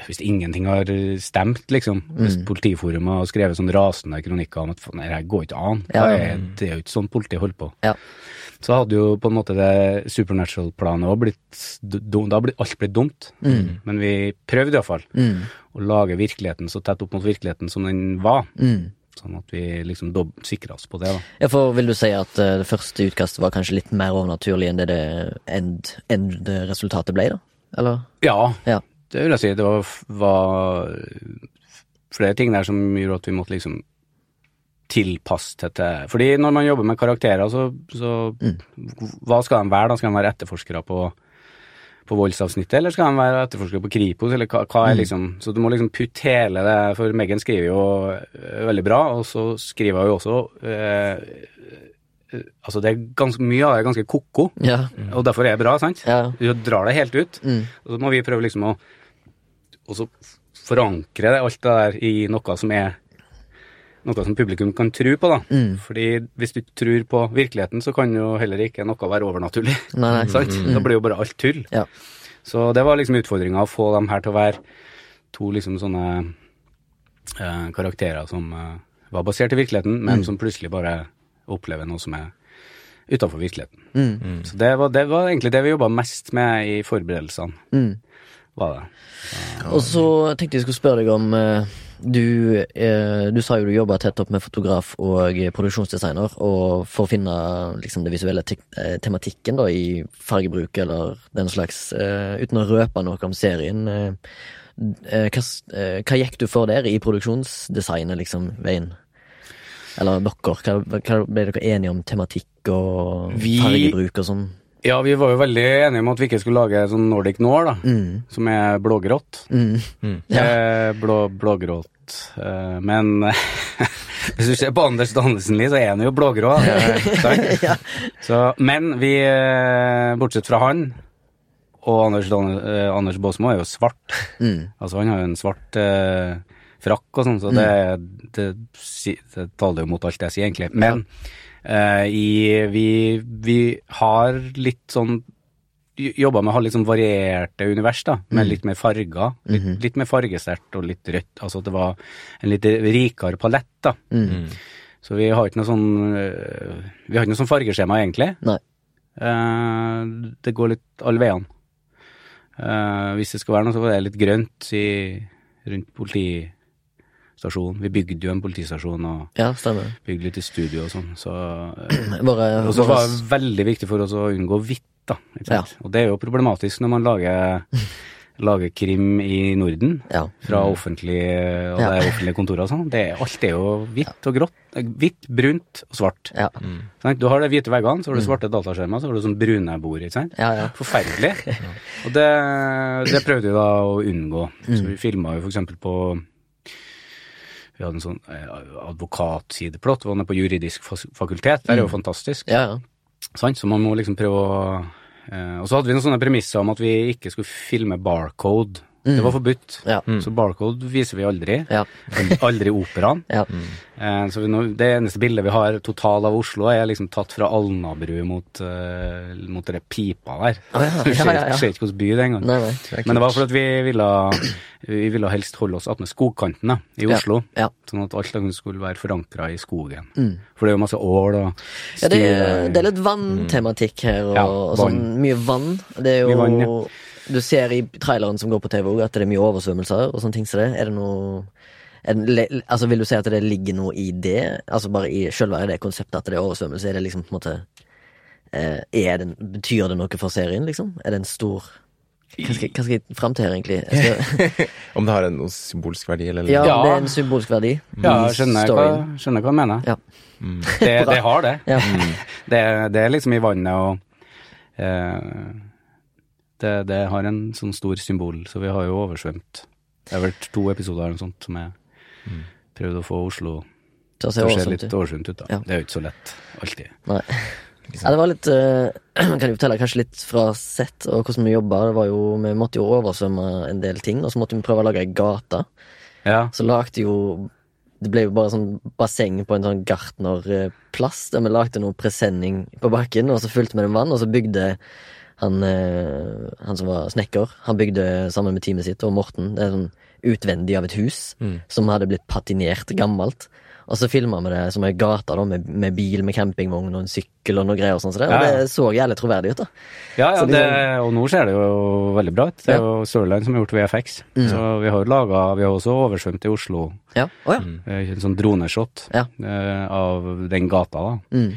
hvis ingenting har stemt, liksom. Hvis Mm. Politiforum har skrevet sånn rasende kronikker om at det går ikke an. Ja. Det er jo ikke sånn politiet holder på. Ja. Så hadde jo på en måte det supernatural-planet òg blitt Da hadde alt blitt dumt. Men vi prøvde iallfall Mm. å lage virkeligheten så tett opp mot virkeligheten som den var. Mm. Sånn at vi liksom sikra oss på det, da. Ja, for vil du si at uh, det første utkastet var kanskje litt mer overnaturlig enn det det end, end resultatet ble, da? Eller? Ja, Ja. det vil jeg si. Det var, var flere ting der som gjorde at vi måtte liksom tilpasse det til Fordi når man jobber med karakterer, så, så Hva skal de være? da? Skal de være etterforskere på, på voldsavsnittet, eller skal han være etterforsker på Kripos, eller hva, hva er liksom Så du må liksom putte hele det For Megan skriver jo øh, veldig bra, og så skriver hun jo også øh, Altså, det er ganske mye av det er ganske ko-ko, Ja. og derfor er det bra, sant? Ja. Du drar det helt ut. Mm. Og så må vi prøve liksom å forankre det, alt det der i noe som er noe som publikum kan tro på, da. Mm. Fordi hvis du tror på virkeligheten, så kan jo heller ikke noe være overnaturlig. Nei, nei. (laughs) Sant? Da blir jo bare alt tull. Ja. Så det var liksom utfordringa å få dem her til å være to liksom sånne eh, karakterer som eh, var basert i virkeligheten, men som plutselig bare opplever noe som er utafor virkeligheten. Mm. Så det var, det var egentlig det vi jobba mest med i forberedelsene, Mm. var det. Og så tenkte jeg skulle spørre deg om eh, du, eh, du sa jo du jobba tett opp med fotograf og produksjonsdesigner, og for å finne liksom, det visuelle te eh, tematikken da, i fargebruk eller den slags, eh, uten å røpe noe om serien. eh, eh, hva, eh, hva gikk du for der i produksjonsdesignet, liksom, veien? Eller dere, hva, hva ble dere enige om tematikk og Vi- fargebruk og sånn? Ja, vi var jo veldig enige om at vi ikke skulle lage sånn Nordic Noir, da, Mm. som er blågrått. Mm. Ja. Eh, blå, blågrått. Eh, men (laughs) hvis du ser på Anders Danielsen-Lie, så er han jo blågrå. (laughs) Ja. Så, men vi, eh, bortsett fra han og Anders, Dan Anders Baasmo, er jo svart. Mm. Altså, han har jo en svart eh, frakk og sånn, så det, det, det, det taler jo mot alt jeg sier, egentlig. Men eh, i, vi, vi har litt sånn Jobba med å ha litt sånn varierte univers, da, med litt mer farger. Litt, litt mer fargesterkt og litt rødt. Altså at det var en litt rikere palett, da. Mm. Så vi har ikke noe sånn øh, Vi har ikke noe sånn fargeskjema, egentlig. Nei. Eh, det går litt alle veiene. Uh, hvis det skal være noe, så er det litt grønt i, rundt politistasjonen. Vi bygde jo en politistasjon og Ja, bygde litt i studio og sånn, så eh, (clears throat) Og så var det veldig viktig for oss å unngå hvitt, da. Ikke sant? Og det er jo problematisk når man lager, (laughs) lager krim i Norden. Ja. Fra offentlige, og det er offentlige kontorer og sånn. Alt er jo hvitt og grått. eh, Hvitt, brunt og svart. Ja. Sånn, Du har de hvite veggene, så har du svarte dataskjermer, så har du sånn brune bord. ikke sant? Ja, ja. Forferdelig. (laughs) Og det, det prøvde vi da å unngå. Så vi filma jo eksempel på Vi hadde en sånn eh, advokatsideplott, var nede på juridisk fakultet. det er jo fantastisk. Ja, ja. Så man må liksom prøve å eh, Og så hadde vi noen sånne premisser om at vi ikke skulle filme barcode. Det var forbudt. Ja. Så barcode viser vi aldri. Ja. Aldri, operaen. (laughs) Ja. Mm. så vi nå, det eneste bildet vi har total av Oslo, er liksom tatt fra Alnabru mot, uh, mot det pipa der. Å, ja. (laughs) Du ser, ikke hvilken by det er engang. Men det var fordi vi ville, vi ville helst holde oss attmed skogkanten da, i Oslo. ja. Sånn at alt skulle være forankra i skogen. For det er jo masse ål og Ja, det, er, styr- det er litt vanntematikk her, og, Ja, og sånn mye vann. Det er jo Mye vann, ja. Du ser i traileren som går på TV òg, at det er mye oversvømmelser og sånne ting som det. Er det noe er det, altså Vil du si at det ligger noe i det? Altså bare i selve det konseptet at det er oversvømmelse? Er det liksom på en måte eh, er det, Betyr det noe for serien, liksom? Er det en stor Hva skal, hva skal jeg fram til her, egentlig? Skal, (laughs) Om det har en noe symbolsk verdi, eller? ja, Ja. det er en symbolsk verdi. Ja, skjønner jeg hva, skjønner hva du mener. Ja. Det, det har det. Ja. (laughs) det. Det er liksom i vannet og eh, det, det har en sånn stor symbol, så vi har jo oversvømt. Det har vært to episoder eller noe sånt som jeg prøvde å få Oslo Til å se til å se oversvømt litt ut. oversvømt ut. da. Ja. Det er jo ikke så lett, alltid. Nei. (laughs) Ja, det var litt eh, (clears throat) Kan jeg fortelle kanskje litt fra sett og hvordan vi jobba. Det var jo, Vi måtte jo oversvømme en del ting, og så måtte vi prøve å lage ei gate. Ja, Så lagde jo Det ble jo bare sånn basseng på en sånn gartnerplass, der vi lagde noe presenning på bakken, og så fylte vi den vann, og så bygde han, eh, han som var snekker, han bygde sammen med teamet sitt, og Morten, det er sånn utvendig av et hus som hadde blitt patinert gammelt. Og så filma vi det som ei gate da, med, med bil, med campingvogn og en sykkel og noe greier. og sånn så det, Ja, Og det så jævlig troverdig ut. da ja, ja det, liksom- og nå ser det jo veldig bra ut. Det er jo Sørland som har gjort VFX. Så vi har laga Vi har også oversvømt i Oslo. Ja, Oh, ja. eh, En sånn droneshot eh, av den gata, da. Mm.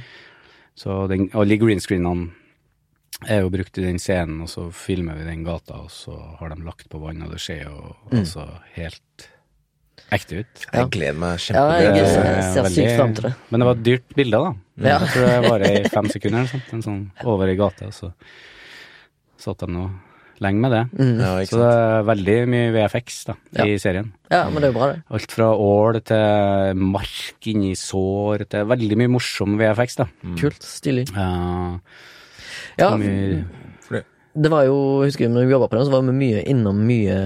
Så den, alle greenscreenene er jo brukt i den scenen, og så filmer vi den gata, og så har de lagt på vann, og det ser jo altså helt ekte ut. Jeg gleder meg Ja, jeg ser- sykt til det. Men det var et dyrt bilde, da. Ja. Jeg tror det varer i fem sekunder eller sånt, en sånn over i gata, så satt de nå lenge med det. Ja, Så det er veldig mye VFX da, i serien. ja, men det er jo bra, det. Alt fra ål til mark inni sår til veldig mye morsom VFX, da. Kult. Stilig. Ja, Ja, så det- var jo, husker når vi jobba på den, så var vi mye innom mye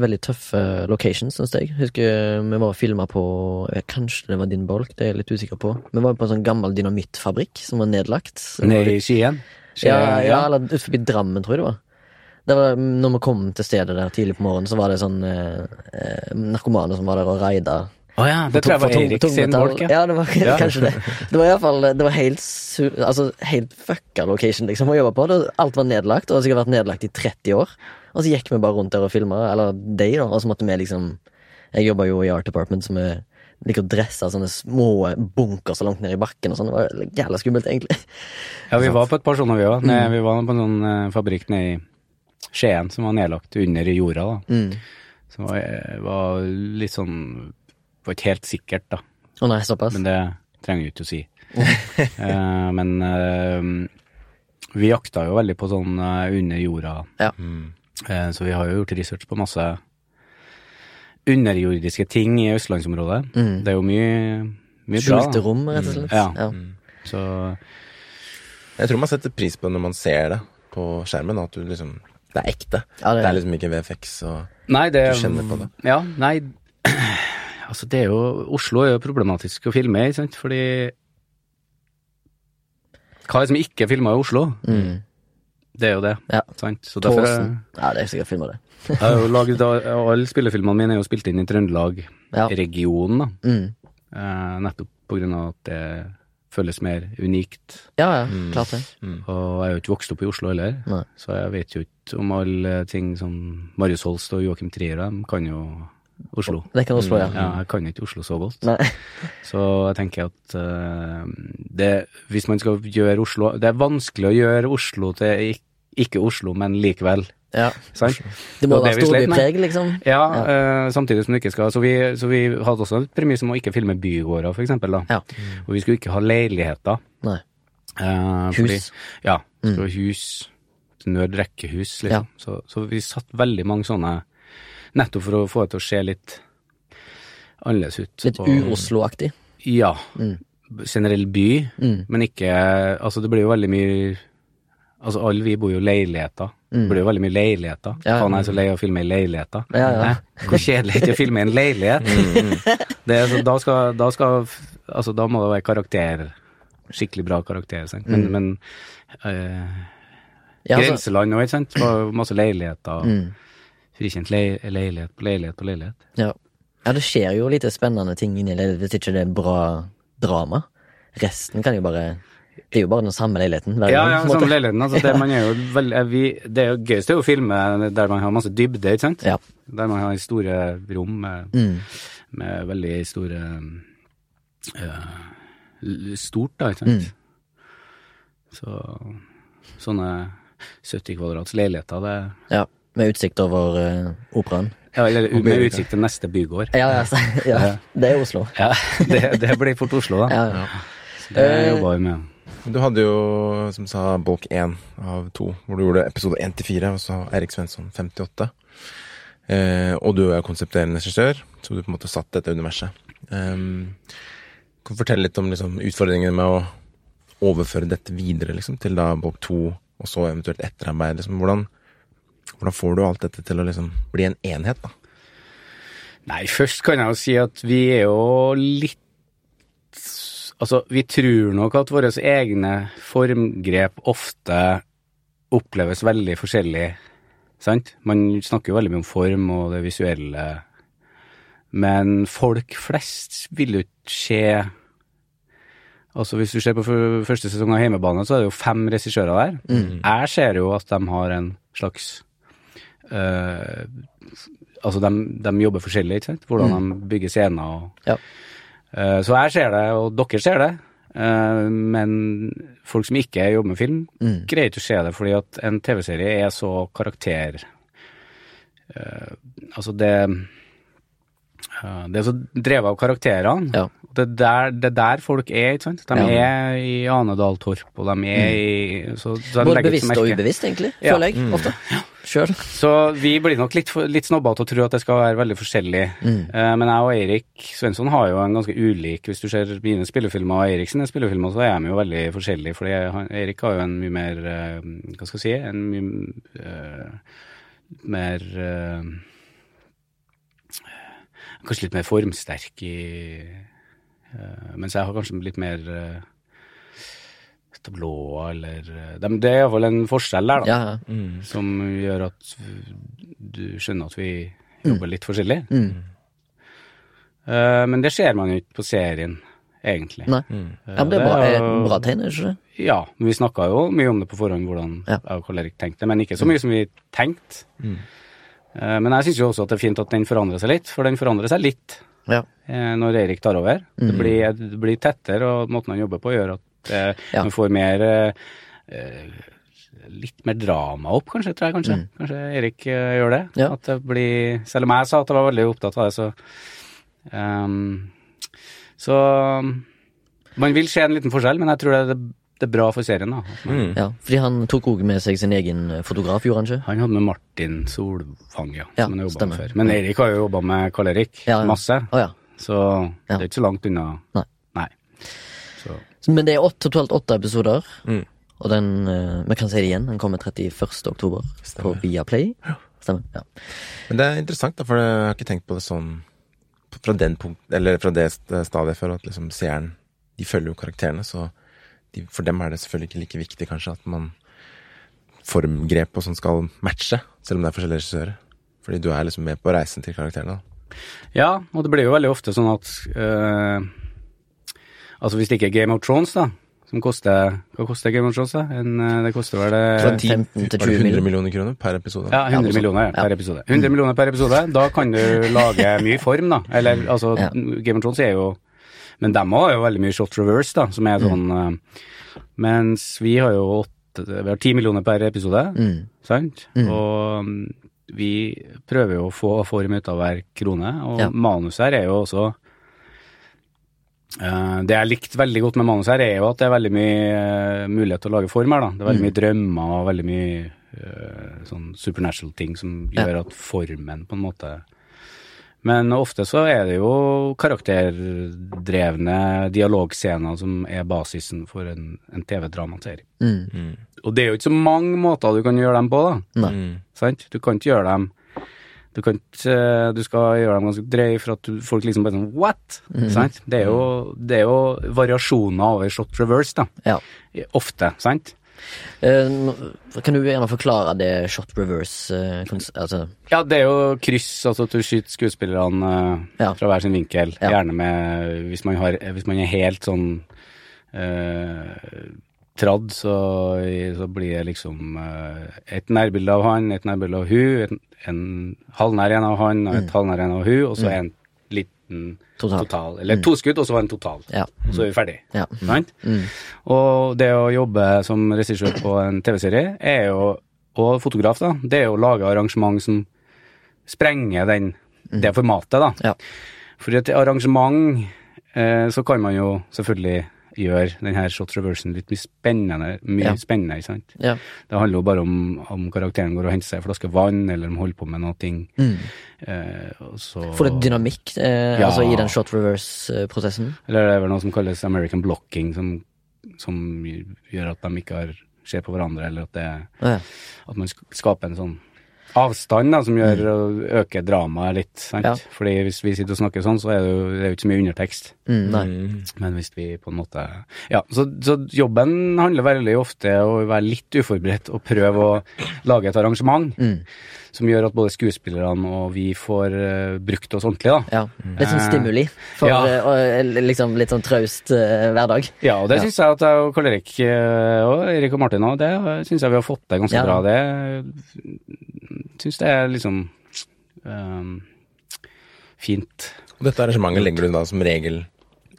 veldig tøffe locations, syns jeg. Husker vi var og filma på Kanskje det var din bolk, det er jeg litt usikker på. Vi var på en sånn gammel dynamittfabrikk som var nedlagt. Nede i Skien? Ja, ja, eller ut forbi Drammen, tror jeg det var. Det var, når vi kom til stedet der tidlig på morgenen, så var det sånn eh, eh, narkomane som var der og raida. Å ja, det tror jeg var Eirik sin folk, ja. ja. det var Ja. (laughs) kanskje det. Det var iallfall Det var helt Altså helt fucka location liksom å jobbe på. Det, alt var nedlagt, og det har sikkert vært nedlagt i 30 år. Og så gikk vi bare rundt der og filma, eller de, da, og så måtte vi liksom Jeg jobba jo i Art Department, så vi liker å dresse sånne små bunker så langt ned i bakken og sånn. Det var jævla skummelt, egentlig. Ja, vi var på et par sånne, vi òg. Vi var på en sånn eh, fabrikk nede i Skien som var nedlagt under i jorda. da. Mm. Som var, var litt sånn Var ikke helt sikkert, da. Å nei, såpass? Men det trenger vi ikke å si. uh, (laughs) men uh, vi jakta jo veldig på sånn uh, under jorda, Ja. Mm. eh, så vi har jo gjort research på masse underjordiske ting i østlandsområdet. Mm. Det er jo mye, mye bra. Skjulte rom, rett og slett. Ja. Ja. Så Jeg tror man setter pris på det når man ser det på skjermen, at du liksom Det er ekte. Ja, det- det er liksom ikke VFX og Nei, det Du kjenner på det? Ja, nei Altså, det er jo Oslo er jo problematisk å filme i, sant, fordi Hva er det som ikke er filma i Oslo? Mm. Det er jo det, Ja. sant? Så derfor Tåsen. Ja, det er sikkert filma, det. (laughs) Jeg har jo laget Alle spillefilmene mine er jo spilt inn i Trøndelag-regionen, Ja. da. Mm. Eh, nettopp på grunn av at det føles mer unikt. Ja, ja, Mm. klart det. Og jeg er jo ikke vokst opp i Oslo heller, Nei. så jeg vet jo ikke om alle ting som Marius Holst og Joakim Trier, de kan jo Oslo. Det kan Oslo, ja. Ja, jeg kan ikke Oslo så godt. Nei. (laughs) Så jeg tenker at uh, det, hvis man skal gjøre Oslo Det er vanskelig å gjøre Oslo til ikke Oslo, men likevel. Ja. Sant? Det må da med. storbypreg, liksom. Ja, eh, samtidig som det ikke skal Så vi, så vi hadde også et premiss om å ikke filme bygårder, eksempel. Ja. Og vi skulle ikke ha leiligheter. Nei. Uh, Hus. Fordi, ja. Mm. Skulle ha hus. Nød rekkehus, liksom. Ja. Så, så vi satt veldig mange sånne Nettopp for å få det til å se litt annerledes ut. Litt ur-Oslo-aktig. Ja. Mm. Generell by, Mm. men ikke Altså, det blir jo veldig mye Altså, alle vi bor jo i leiligheter. Det blir jo veldig mye leiligheter. Ja. Faen, jeg er så lei av å filme i leiligheter. Ja, ja. Hvor kjedelig er det å filme i en leilighet? (laughs) Det er, så, da, skal, da skal Altså, da må det være karakter. Skikkelig bra karakter. Sant? Men, men øh, Ja, altså, Grenseland òg, ikke sant? Det masse leiligheter. mm. Frikjent le leilighet på leilighet på leilighet. ja. ja, det skjer jo lite spennende ting inni leiligheten hvis ikke det er bra drama. Resten kan jo bare Det er jo bare den samme leiligheten Ja, ja, på samme leiligheten. Altså, det, (laughs) man er veldig, vi, det er jo gøyest er jo å filme der man har masse dybde, ikke sant? Ja. Der man har store rom med, Mm. med veldig store eh, Stort, da, ikke sant? Mm. Så sånne 70 kvadrats leiligheter, det Ja, med utsikt over uh, operaen. Ja, eller med utsikt til neste bygård. Ja, ja, så, (laughs) ja, det er Oslo. Ja, det, det blir fort Oslo, da. Ja, ja. Det jobba vi med. Du hadde jo, som sa, bolk én av to, hvor du gjorde episode 1 til 4, og så Erik Svensson 58. Eh, og du er konsepterende regissør, så du på en måte satt dette universet. Eh, kan du fortelle litt om liksom, utfordringene med å overføre dette videre liksom, til da bolk to, og så eventuelt etterarbeid? Liksom. Hvordan, hvordan får du alt dette til å liksom, bli en enhet? da? Nei, først kan jeg jo si at vi er jo litt Altså, vi tror nok at våre egne formgrep ofte oppleves veldig forskjellig, sant? Man snakker jo veldig mye om form og det visuelle, men folk flest vil jo ikke se Altså, hvis du ser på første sesong av Heimebane, så er det jo fem regissører der. Jeg ser jo at de har en slags eh, Altså, de, de jobber forskjellig, ikke sant? Hvordan de bygger scener og Ja. uh, Så jeg ser det, og dere ser det. Uh, men folk som ikke jobber med film, Mm. greier ikke å se det, fordi at en TV-serie er så karakter... altså, det Det er så drevet av karakterene. Ja. Det er der, er der folk er, ikke sant? De Ja. er i Anedal Torp, og de er i så, så de Både bevisst og ubevisst, egentlig, Ja. føler jeg ofte. Ja. Selv. Så vi blir nok litt, litt snobba til å tro at det skal være veldig forskjellig. Mm. Eh, men jeg og Eirik Svensson har jo en ganske ulik Hvis du ser mine spillefilmer og Eirik sine spillefilmer, så er de jo veldig forskjellige. For Eirik har jo en mye mer eh, Hva skal jeg si En mye uh, mer Kanskje litt mer formsterk i Mens jeg har kanskje litt mer eh, tablåer eller de, dem- Det er iallfall en forskjell der, da. Ja, ja. Mm. Som gjør at du skjønner at vi jobber litt forskjellig. Mm. Uh, men det ser man jo ikke på serien, egentlig. Nei. Mm. Ja, men det er bra, er bra tegn, er det ikke det? Ja, men vi snakka jo mye om det på forhånd, hvordan Ja. jeg og Karl Erik tenkte, men ikke så mye som vi tenkte. Mm. Eh, Men jeg syns jo også at det er fint at den forandrer seg litt, for den forandrer seg litt Ja. eh, når Eirik tar over. Det, Mm. blir, det blir tettere, og måten han jobber på gjør at eh, Ja. man får mer eh, eh, Litt mer drama opp, kanskje, tror jeg kanskje. Kanskje Erik uh, gjør det. Ja. At det blir Selv om jeg sa at jeg var veldig opptatt av det, så um, Så man vil se en liten forskjell, men jeg tror det er, det er bra for serien, da. Mm. ja. Fordi han tok òg med seg sin egen eh, fotograf, gjorde han ikke? Han hadde med Martin Solvang, ja, Ja, som han jobba stemmer. med før. Men Eirik har jo jobba med Karl Erik Ja, ja. masse, oh, ja. så det er ikke så langt unna. Nei. Nei. Men det er åtte, totalt åtte episoder, Mm. og den eh, Vi kan si det igjen, den kommer 31. oktober på Viaplay. Stemmer. Ja. Men det er interessant, da, for jeg har ikke tenkt på det sånn fra den punkt, eller fra det stadiet før at liksom seeren De følger jo karakterene, så de, for dem er det selvfølgelig ikke like viktig kanskje at man formgrep og sånn skal matche, selv om det er forskjellige regissører. Fordi du er liksom med på reisen til karakterene. da. Ja, og det blir jo veldig ofte sånn at øh, Altså hvis det ikke er Game of Thrones, da, som koster Hva koster Game of Thrones, da? En, eh, det koster vel det 15 til Var det 20 100 millioner. kroner per episode? Ja, 100 Ja, millioner per Ja. episode. 100 millioner per episode, da kan du lage mye form, da. Eller altså, Ja. Game of Thrones er jo Men dem har jo veldig mye shot reverse, da, som er sånn mm. Mens vi har jo åtte Vi har ti millioner per episode, Mm. sant? Mm. Og mm, vi prøver jo å få form ut av hver krone, og Ja. manus her er jo også Eh, det jeg likte veldig godt med manus her, er jo at det er veldig mye eh, mulighet til å lage form her. da. Det er veldig Mm. mye drømmer og veldig mye sånn supernatural ting som gjør at formen på en måte Men ofte så er det jo karakterdrevne dialogscener som er basisen for en, en TV-dramaserie. Mm. Mm. Og det er jo ikke så mange måter du kan gjøre dem på, da. Mm. Sant? Du kan ikke gjøre dem Du kan ikke Du skal gjøre dem ganske drøye for at du, folk liksom bare sånn What?! Mhm. Sant? Det er, jo, det er jo variasjoner over shot reverse, da. Ja. Ofte, sant? Eh, kan du gjerne forklare det shot reverse eh, Altså Ja, det er jo kryss, altså at du skyter skuespillerne eh, Ja. fra hver sin vinkel. Ja. Gjerne med Hvis man, har, hvis man er helt sånn eh, tradd, så, så blir det liksom et nærbilde av han, et nærbilde av hun, en, en halvnær en av han og et halvnær en av hun, og så en liten Total. total. Eller to skudd, og så en total. Ja. Og så er vi ferdig. Ja. Sant? Mm. Og det å jobbe som regissør på en TV-serie, er jo, og fotograf, da, det er jo å lage arrangement som sprenger den, det formatet, da. Ja. For i et arrangement eh, så kan man jo selvfølgelig gjøre denne shot reversen litt mye spennende, mye Ja. spennende, ikke sant. Ja. Det handler jo bare om om karakteren går og henter seg en flaske vann, eller de holder på med noe. Mm. Eh, så Får litt dynamikk eh, Ja. altså i den shot reverse-prosessen. Eller det er vel noe som kalles American blocking, som, som gjør at de ikke har, ser på hverandre, eller at, det, at man skaper en sånn avstand da, som gjør å øke dramaet litt. Sant? Ja. Fordi hvis vi sitter og snakker sånn, så er det jo, det er jo ikke så mye undertekst. Mm, nei. Mm. Men hvis vi på en måte Ja, så, så jobben handler veldig ofte om å være litt uforberedt og prøve å lage et arrangement Mm. Som gjør at både skuespillerne og vi får eh, brukt oss ordentlig, da. Ja. Litt sånn stimuli for ja. eh, og, eh, liksom litt sånn traust hverdag. Ja, og det Ja. syns jeg at jeg og Karl Erik og Erik og Martin òg, det syns jeg vi har fått til ganske Ja. bra. Det syns det er liksom um, fint. Og dette arrangementet legger du da som regel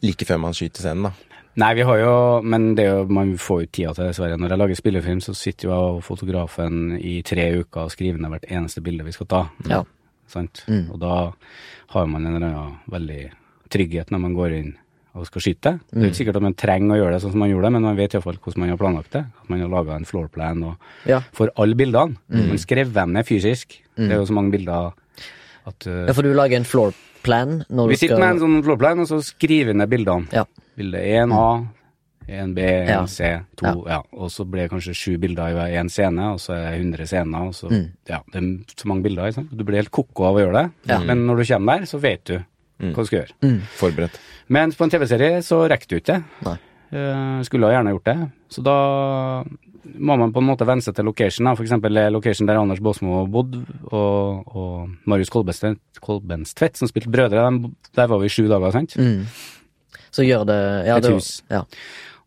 like før man skyter scenen, da. Nei, vi har jo Men det er jo, man får jo tida til, dessverre. Når jeg lager spillefilm, så sitter jo jeg og fotografen i tre uker og skriver ned hvert eneste bilde vi skal ta. Ja. Sant? Mm. Og da har man en eller annen veldig trygghet når man går inn og skal skyte. Det er ikke sikkert at man trenger å gjøre det sånn som man gjorde det, men man vet iallfall hvordan man har planlagt det. At man har laga en floorplan og Ja. for alle bildene. Man skrev dem ned fysisk. Det er jo så mange bilder at uh, ja, for du lager en floor plan når Vi du skal sitter med en sånn floorplan, og så skriver vi ned bildene. Ja. Bilde 1A, 1B, 1C, Ja. 2 ja. Og så blir det kanskje sju bilder i én scene, og så er det 100 scener. Og så, ja, det er så mange bilder. Ikke sant? Du blir helt ko-ko av å gjøre det. Ja. Men når du kommer der, så vet du hva du skal gjøre. Forberedt. Mens på en TV-serie så rekker du ikke det. Eh, skulle ha gjerne gjort det. Så da må man på en måte venne seg til location. F.eks. Location der Anders Baasmo bodde, og, og Marius Kolbenstvedt, som spilte Brødre, der var vi i sju dager, sant? Mm. Så gjør det ja, Et det- hus. Ja.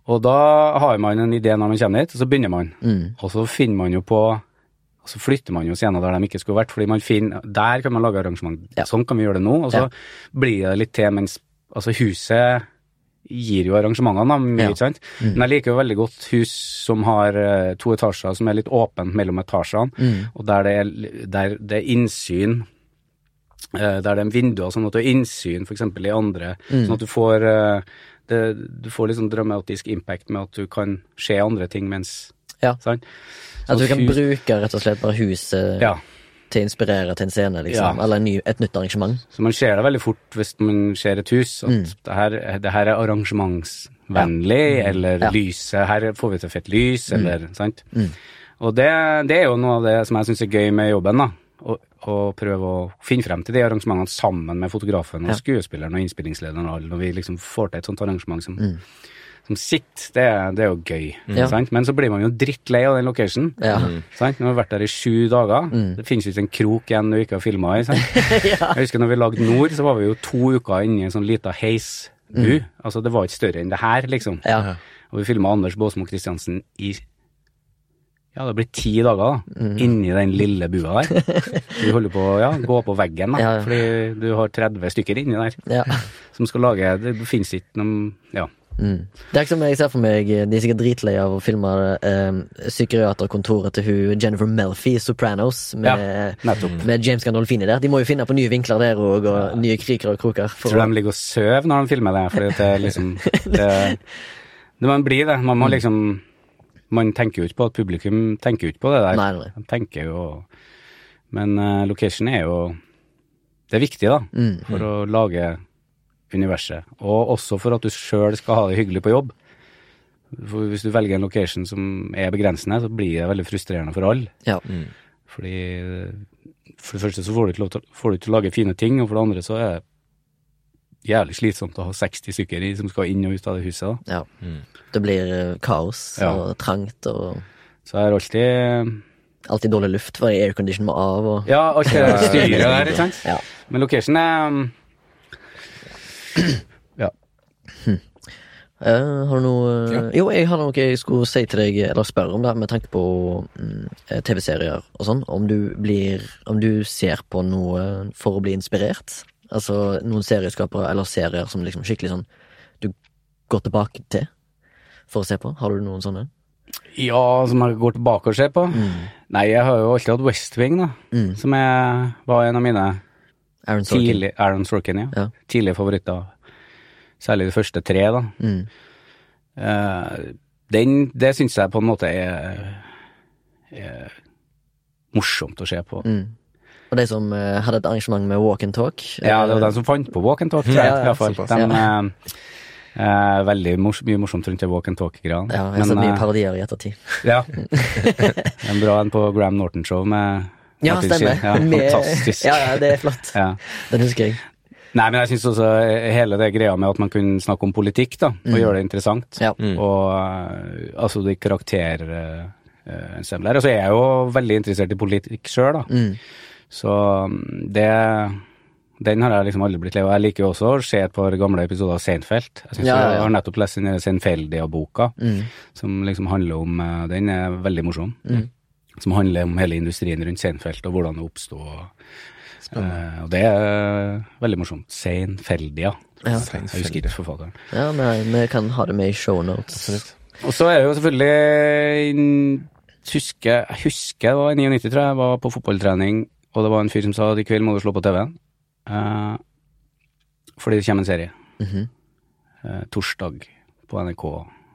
Og da har man en idé når man kommer dit, og så begynner man. Mm. Og så finner man jo på og så flytter man jo scener der de ikke skulle vært, fordi man finner Der kan man lage arrangement. Ja. Sånn kan vi gjøre det nå. Og så blir det litt til mens Altså, huset gir jo arrangementene, mye, ikke sant. Men jeg liker jo veldig godt hus som har eh, to etasjer, som er litt åpent mellom etasjene, Mm. og der det er, der det er innsyn eh, der det er vinduer, sånn at du har innsyn f.eks. i andre, Mm. sånn at du får eh, det, Du får sånn dramatisk impact med at du kan se andre ting mens Ja. Sant? At du kan hus- bruke rett og slett bare huset Ja. Til å inspirere til en scene, liksom. Ja. Eller en ny, et nytt arrangement. Så man ser det veldig fort hvis man ser et hus, at Mm. det, her, det her er arrangementsvennlig, eller Ja. lyset Her får vi til fett lys, eller sant. Mm. Og det, det er jo noe av det som jeg syns er gøy med jobben, da. Å, å prøve å finne frem til de arrangementene sammen med fotografen og Ja. skuespilleren og innspillingslederen og alle, når vi liksom får til et sånt arrangement som, Mm. Som sitter, det, det er jo gøy. Mm. Sant? Men så blir man jo drittlei av den locationen. Ja. Sant? Nå har vi vært der i sju dager. Mm. Det finnes jo ikke en krok igjen du ikke har filma i. Sant? (laughs) Jeg husker når vi lagde Nord, så var vi jo to uker inne i en sånn lita heisbu. Altså, det var ikke større enn det her, liksom. Ja. Og vi filma Anders Baasmo Christiansen i ja, det blir ti dager da, Mm. inni den lille bua der. (laughs) Vi holder på å ja, gå på veggen, da, Ja, ja. fordi du har 30 stykker inni der ja. som skal lage Det finnes ikke noen Ja. Mm. Det er ikke som jeg ser for meg De er sikkert dritlei av å filme eh, psykiaterkontoret til hun Jennifer Melfi i Sopranos med, ja, med James Gandolfini der. De må jo finne på nye vinkler der òg, og nye kriker og kroker. For Tror du de ligger og sover når de filmer det, fordi det er liksom (laughs) det, det Man blir det. Man Mm. må liksom Man tenker jo ikke på at publikum tenker jo ikke på det der. Nei, nei. De tenker jo Men uh, location er jo Det er viktig, da, Mm. for å lage universet. Og også for at du sjøl skal ha det hyggelig på jobb. For hvis du velger en location som er begrensende, så blir det veldig frustrerende for alle. ja. Fordi for det første så får du ikke lov til, får du ikke til å lage fine ting, og for det andre så er det jævlig slitsomt å ha 60 stykker i, som skal inn og ut av det huset. da. ja. Det blir eh, kaos Ja. og trangt og Så jeg har alltid alltid dårlig luft, for aircondition må av og Ja, alt det (laughs) styret der, ikke sant. Ja. Men location er um, (clears throat) Ja. Uh, har du noe ja. Jo, jeg har noe jeg skulle si til deg, eller spørre om, det med tanke på mm, eh, TV-serier og sånn. Om du blir Om du ser på noe for å bli inspirert? Altså noen serieskapere eller serier som liksom skikkelig sånn du går tilbake til for å se på? Har du noen sånne? ja, som jeg går tilbake og ser på. Nei, jeg har jo alltid hatt West Wing, da. Mm. Som er, var en av mine Aaron Sorkin. tidlig Aaron Sorkin, ja. Ja. Tidlige favoritter. Særlig de første tre, da. Mm. Uh, den, det syns jeg på en måte er, er morsomt å se på. Mm. Og de som uh, hadde et arrangement med walk and talk. Ja, det var de som fant på walk and talk. Ja, ja, i hvert fall. såpass, De, ja. eh, eh, veldig mors mye morsomt rundt det walk and talk-greiene. Ja, jeg har sett mye eh, parodier i ettertid. Ja. (laughs) en bra en på Graham Norton-show med Ja, stemmer. Ja, (laughs) fantastisk. Ja, ja, det er flott. Ja. Den husker jeg. Nei, men jeg syns også eh, hele det greia med at man kunne snakke om politikk, da, og gjøre det interessant. Ja. Og eh, altså de karakter... Uh, og så er jeg jo veldig interessert i politikk sjøl, da. Mm. Så mm, det Den har jeg liksom aldri blitt lei av. Jeg liker jo også å se et par gamle episoder av Seinfeld. Jeg, synes Ja, ja, ja. jeg har nettopp lest den Seinfeldia-boka, Mm. som liksom handler om eh, Den er veldig morsom. Mm. Som handler om hele industrien rundt Seinfeld, og hvordan det oppsto. Uh, og det er veldig morsomt. Seinfeldia. Ja. Jeg husker ikke forfatteren. Ja, men vi kan ha det med i shownotes. Og så er det jo selvfølgelig husker, Jeg husker det var i 99, tror jeg, jeg var på fotballtrening, og det var en fyr som sa at i kveld må du slå på TV-en. Uh, fordi det kommer en serie. Mm -hmm. uh, torsdag på NRK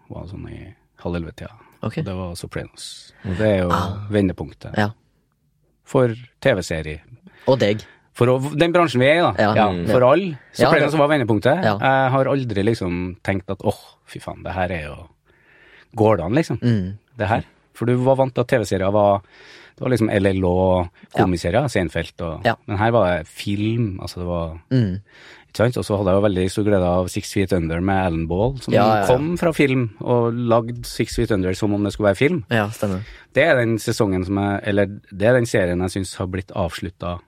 var sånn i halv elleve-tida. Ok. Og det var Sopranos. Og det er jo Ah. vendepunktet Ja. for TV-serie. Og deg. For å, den bransjen vi er i, da. Ja. Ja, Mm. for alle. Sopranos var vendepunktet. Jeg har aldri liksom tenkt at åh, fy faen, det her er jo Går det an, liksom? Mm. Det her. For du var vant til at TV-serier var Det var liksom LLO, komiserier, ja. Seinfeld og. Men her var det film, altså det var Mm. Og så hadde jeg jo veldig stor glede av Six Feet Under med Alan Ball, som Ja, ja, ja. kom fra film og lagde Six Feet Under som om det skulle være film. Ja, stemmer. Det er den sesongen som jeg Eller det er den serien jeg syns har blitt avslutta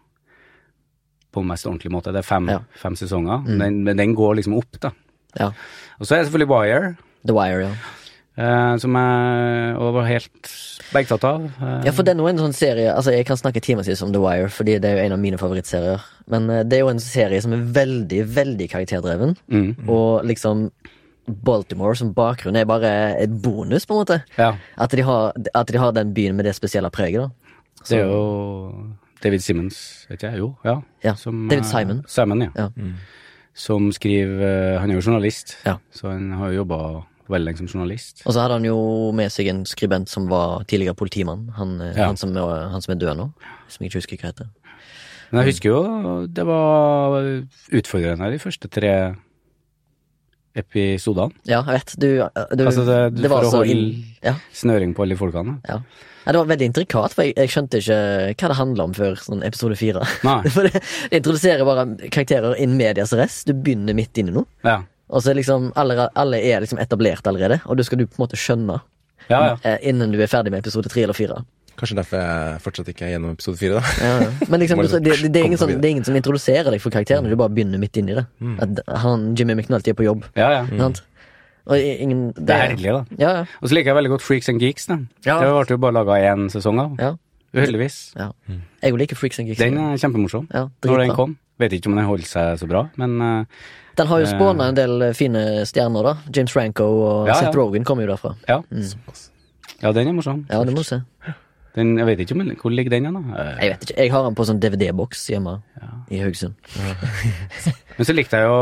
på mest ordentlig måte. Det er fem, fem sesonger, mm. men den går liksom opp, da. Ja. Og så er det selvfølgelig Wire, The Wire, ja. eh, som jeg og var helt begtatt av. Eh, Ja, for det er nå en sånn serie Altså, jeg kan snakke timevis om The Wire, fordi det er jo en av mine favorittserier. Men eh, det er jo en serie som er veldig, veldig karakterdreven. mm, Og liksom Baltimore som bakgrunn er bare et bonus, på en måte. ja. At de har, at de har den byen med det spesielle preget, da. Det er jo David Simmons, vet jeg. Jo, ja. Ja, Som, David eh, Simon. Simon, ja. Ja. Som skriver eh, Han er jo journalist, Ja. så han har jo jobba veldig lenge som journalist. Og så hadde han jo med seg en skribent som var tidligere politimann. Han, eh, Ja. han, som, er- han som er død nå. Som jeg ikke husker hva heter. Men jeg husker jo det var utfordrende de første tre episodene. Ja, jeg vet. Du, du, Altså, det- du var får så holde- ja, Snøring på alle de folkene. ja. ja, det var veldig intrikat, for jeg, jeg skjønte ikke hva det handla om før sånn episode fire. (laughs) For det, det introduserer bare karakterer in medias rest. Du begynner midt inne nå noe. Ja. Og så er liksom alle, alle er liksom etablert allerede, og det skal du på en måte skjønne Ja, ja. eh, innen du er ferdig med episode tre eller fire. Kanskje derfor jeg fortsatt ikke er gjennom episode fire. Ja, ja. Men liksom, (laughs) du, det, det, det, er som, det er ingen som introduserer deg for karakterene, du bare begynner midt inn i det. At han, Jimmy McNulty er på jobb. ja, ja. Sant? Og ingen Det er herlig, da. Ja, ja. Og så liker jeg veldig godt Freaks and Geeks. Da. Ja. Det ble jo bare laga én sesong av. ja, Uheldigvis. ja. Jeg liker Freaks and Geeks. Den er kjempemorsom. ja, Når den kom. Vet ikke om den holder seg så bra, men eh, Den har jo spåna en del eh, fine stjerner, da. James Franco og Ja, ja. Seth Rogan kommer jo derfra. ja. mm. ja, den er morsom. Ja, det må du se. Den, jeg vet ikke om hvor ligger den da. Eh, Jeg vet ikke. Jeg har den på sånn DVD-boks hjemme i Haugesund. (laughs) Men så likte jeg jo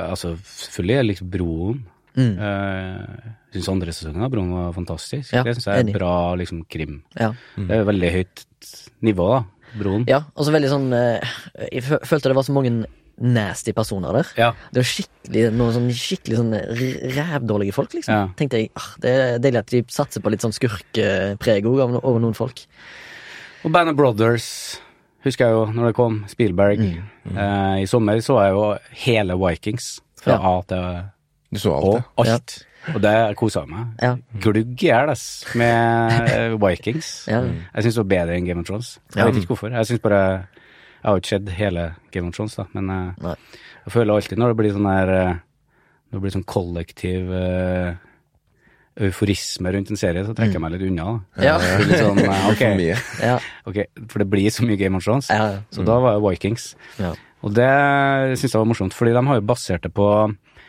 Altså, selvfølgelig, jeg likte Broen. Mm. Uh, syns andre sesongen av Broen var fantastisk. Ja, det syns jeg er enig. bra liksom krim. Ja. Det er veldig høyt nivå, da. Broen. ja, og så veldig sånn eh, Jeg følte det var så mange nasty personer der. Ja. Det var skikkelig noen sånn skikkelig sånn rævdårlige folk, liksom. Ja. Tenkte jeg, ah, Det er deilig at de satser på litt sånn skurkepreg òg over, over noen folk. Og Band of Brothers husker jeg jo når det kom. Spielberg. Mm. Eh, I sommer så jeg jo hele Vikings fra Ja. A til Du så alt, Å. Alt. Og det kosa jeg meg. Ja. Glugg i hjel, med eh, (laughs) Vikings. Ja. Jeg syns det var bedre enn Game of Thrones. Jeg Ja. vet ikke hvorfor. Jeg synes bare Jeg har jo ikke sett hele Game of Thrones, da, men eh, Nei. jeg føler alltid når det blir sånn her eh, Når det blir sånn kollektiv uh, euforisme rundt en serie, så trekker jeg meg litt unna. Da. Ja. Litt sånn, eh, (laughs) ok, For. Ja. ok, For det blir så mye Game of Thrones. Ja, ja. Så da var jo Vikings. Ja. Og det syns jeg var morsomt, fordi de har jo basert det på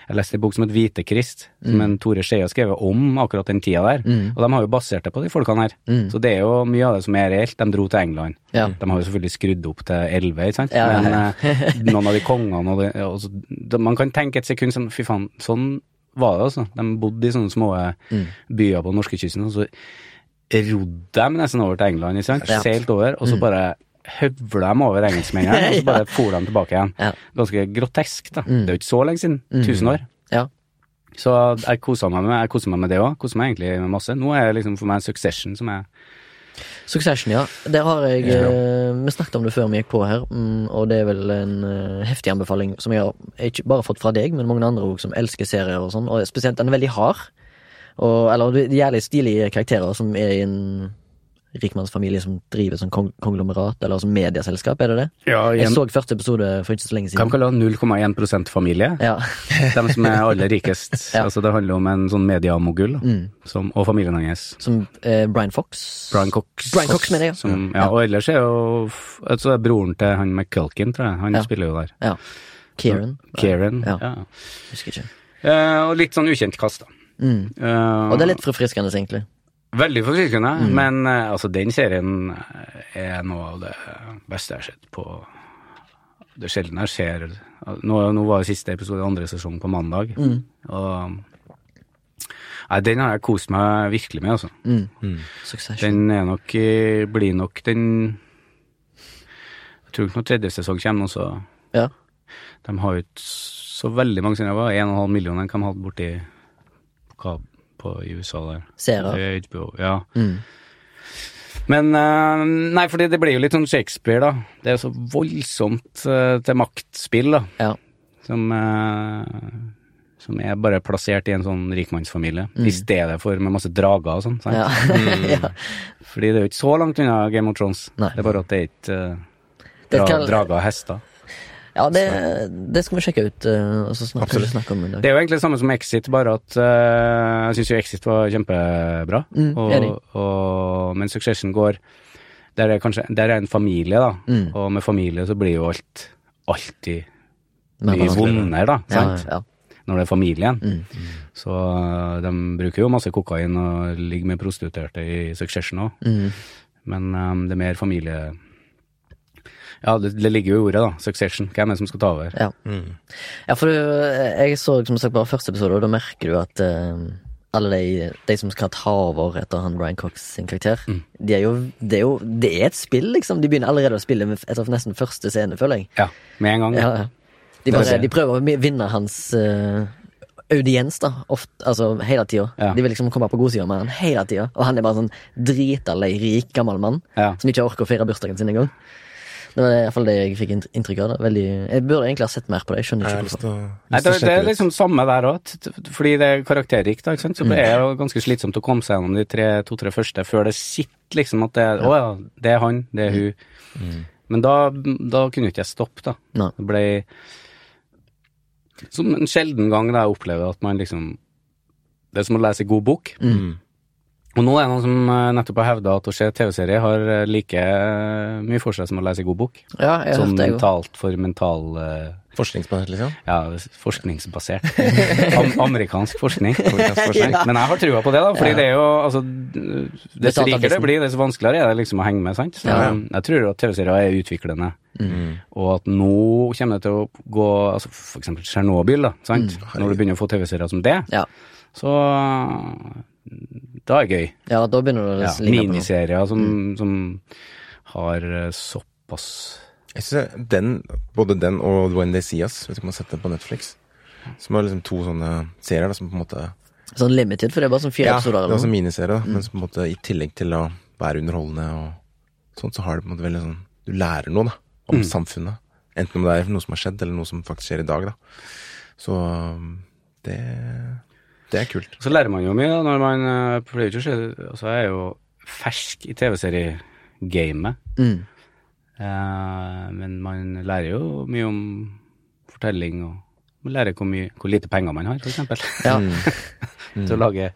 Jeg leste en bok som het Hvitekrist, som en Tore Skei har skrevet om akkurat den tida der. Mm. Og de har jo basert det på de folkene her. Mm. Så det er jo mye av det som er reelt. De dro til England. Ja. De har jo selvfølgelig skrudd opp til 11, ikke sant. Ja, ja, Men eh, (laughs) noen av de kongene og det, og så, da- Man kan tenke et sekund sånn Fy faen, sånn var det, altså. De bodde i sånne små eh, Mm. byer på norskekysten, og så rodde de nesten over til England, ikke sant. Seilt over, og så bare høvla dem over engelskmennene, og så (laughs) bare for de tilbake igjen. Ja. Ganske grotesk, da. Mm. Det er jo ikke så lenge siden. Tusen år. Ja. Så jeg koser meg med, meg med det òg. Koser meg egentlig med masse. Nå er det liksom for meg Succession som er Succession, ja. Der har jeg Ja. eh, Vi snakket om det før vi gikk på her, mm, og det er vel en eh, heftig anbefaling som jeg har ikke bare fått fra deg, men mange andre òg som elsker serier og sånn, og spesielt den er veldig hard. Og, eller det er jævlig stilige karakterer som er i en rikmannsfamilie som driver som kong konglomerat, eller som medieselskap, er det det? Ja, Jeg så første episode for ikke så lenge siden. Kan vi kalle det 0,1% familie? Ja. (laughs) De som er aller rikest. (laughs) Ja. Altså Det handler om en sånn mediamogul, Mm. og familien hans. Som eh, Brian Fox. Brian Cox. Brian Cox, mener jeg, ja. Som, ja, og ellers er jo altså er broren til han McCulkin, tror jeg. Han Ja. spiller jo der. Ja. Kieran. Kieran. Ja. Ja. Husker ikke. Eh, og litt sånn ukjent kast, da. Mm. Uh, Og det er litt forfriskende, egentlig. Veldig forfriskende, Mm. men eh, altså den serien er noe av det beste jeg har sett på Det er sjelden jeg ser Nå, nå var det siste episode andre sesong på mandag, Mm. og Nei, den har jeg kost meg virkelig med, altså. Mm. Succession. Den er nok eh, Blir nok den Jeg tror ikke noen tredje sesong kommer nå, så Ja. De har jo ikke så veldig mange siden det var en og en halv million de hadde borti på, på i USA der. Serier. Er HBO, ja. Mm. Men eh, Nei, fordi det blir jo litt sånn Shakespeare, da. Det er jo så voldsomt eh, til maktspill, da. Ja. Som eh, Som er bare plassert i en sånn rikmannsfamilie. Mm. I stedet for med masse drager og sånn. sant? Ja. (laughs) ja. Fordi det er jo ikke så langt unna Game of Thrones. Nei. Det er bare at det er ikke uh, dra, drager og hester. Ja det, det skal vi sjekke ut, eh, og så snart vi snakke om det i dag. Det er jo egentlig det samme som Exit, bare at uh, jeg syns jo Exit var kjempebra. Mm, og, og, men Succession går Der er kanskje Der er en familie, da. Mm. Og med familie så blir jo alt alltid mye vondere, da. Sant? ja. Når det er familien. Mm. Så eh, de bruker jo masse kokain og ligger med prostituerte i Succession òg. Mm. Men um, det er mer familie... Ja, det, det ligger jo i ordet, da. Succession. Hvem er det som skal ta over? Ja. Ja, for du, jeg så som sagt bare første episode, og da merker du at uh, alle de, de som skal ta over etter han Brian Cox sin karakter, Mm. de er jo, det er jo Det er et spill, liksom. De begynner allerede å spille etter nesten første scene, føler jeg. Ja, med en gang. Ja, ja. De, bare, de prøver å vinne hans uh, audiens, da. Ofte, altså hele tida. Ja. De vil liksom komme på godsida med han hele tida. Og han er bare sånn drita lei, rik, gammel mann Ja. som ikke orker å feire bursdagen sin engang. Det var i hvert fall det jeg fikk inntrykk av. Da. Veldig, jeg burde egentlig ha sett mer på det. Jeg skjønner ikke hvorfor. Nei, det, det er det liksom samme der òg, fordi det er karakterrikt, da, ikke sant. Så det er jo ganske slitsomt å komme seg gjennom de tre- to-tre første før det sitter liksom at det er Å ja, det er han, det er hun. Men da, da kunne jo ikke jeg stoppe, da. Nei. Det ble som en sjelden gang da jeg opplever at man liksom Det er som å lese en god bok. Mm. Og nå er det noen som eh, nettopp har hevda at å se TV-serie har eh, like eh, mye for seg som å lese god bok. Ja, jeg Sånn det, mentalt for mental uh, Forskningsbasert, liksom? Ja, forskningsbasert. Am amerikansk forskning. (laughs) Forskning. Men jeg har trua på det, da. Fordi det er jo altså Dess rikere det blir, dess vanskeligere er det liksom å henge med, sant. Så Ja. jeg tror at TV-serier er utviklende. Mm. Og at nå kommer det til å gå altså For eksempel Tsjernobyl, da. Sant? Mm, Når du begynner å få TV-serier som det, Ja. så da er det gøy. ja, da begynner det Ja, å ligne på noe. miniserier som, Mm. som har eh, såpass Jeg synes den, både den og When They See Us, hvis man setter på Netflix, som har liksom to sånne serier da, som på en måte Sånn limited, for det er bare sånn fire Ja, episoder det er noe. miniserier, da, men som på en måte i tillegg til å være underholdende og sånt, så har det på en måte veldig sånn Du lærer noe, da, om samfunnet. Enten om det er noe som har skjedd, eller noe som faktisk skjer i dag, da. Så um, det Det er kult. Så lærer man jo mye når man jo ikke så altså, Jeg er jo fersk i TV-seriegamet. Mm. Eh, men man lærer jo mye om fortelling, og man lærer hvor, mye, hvor lite penger man har, eksempel, Ja. (laughs) til å lage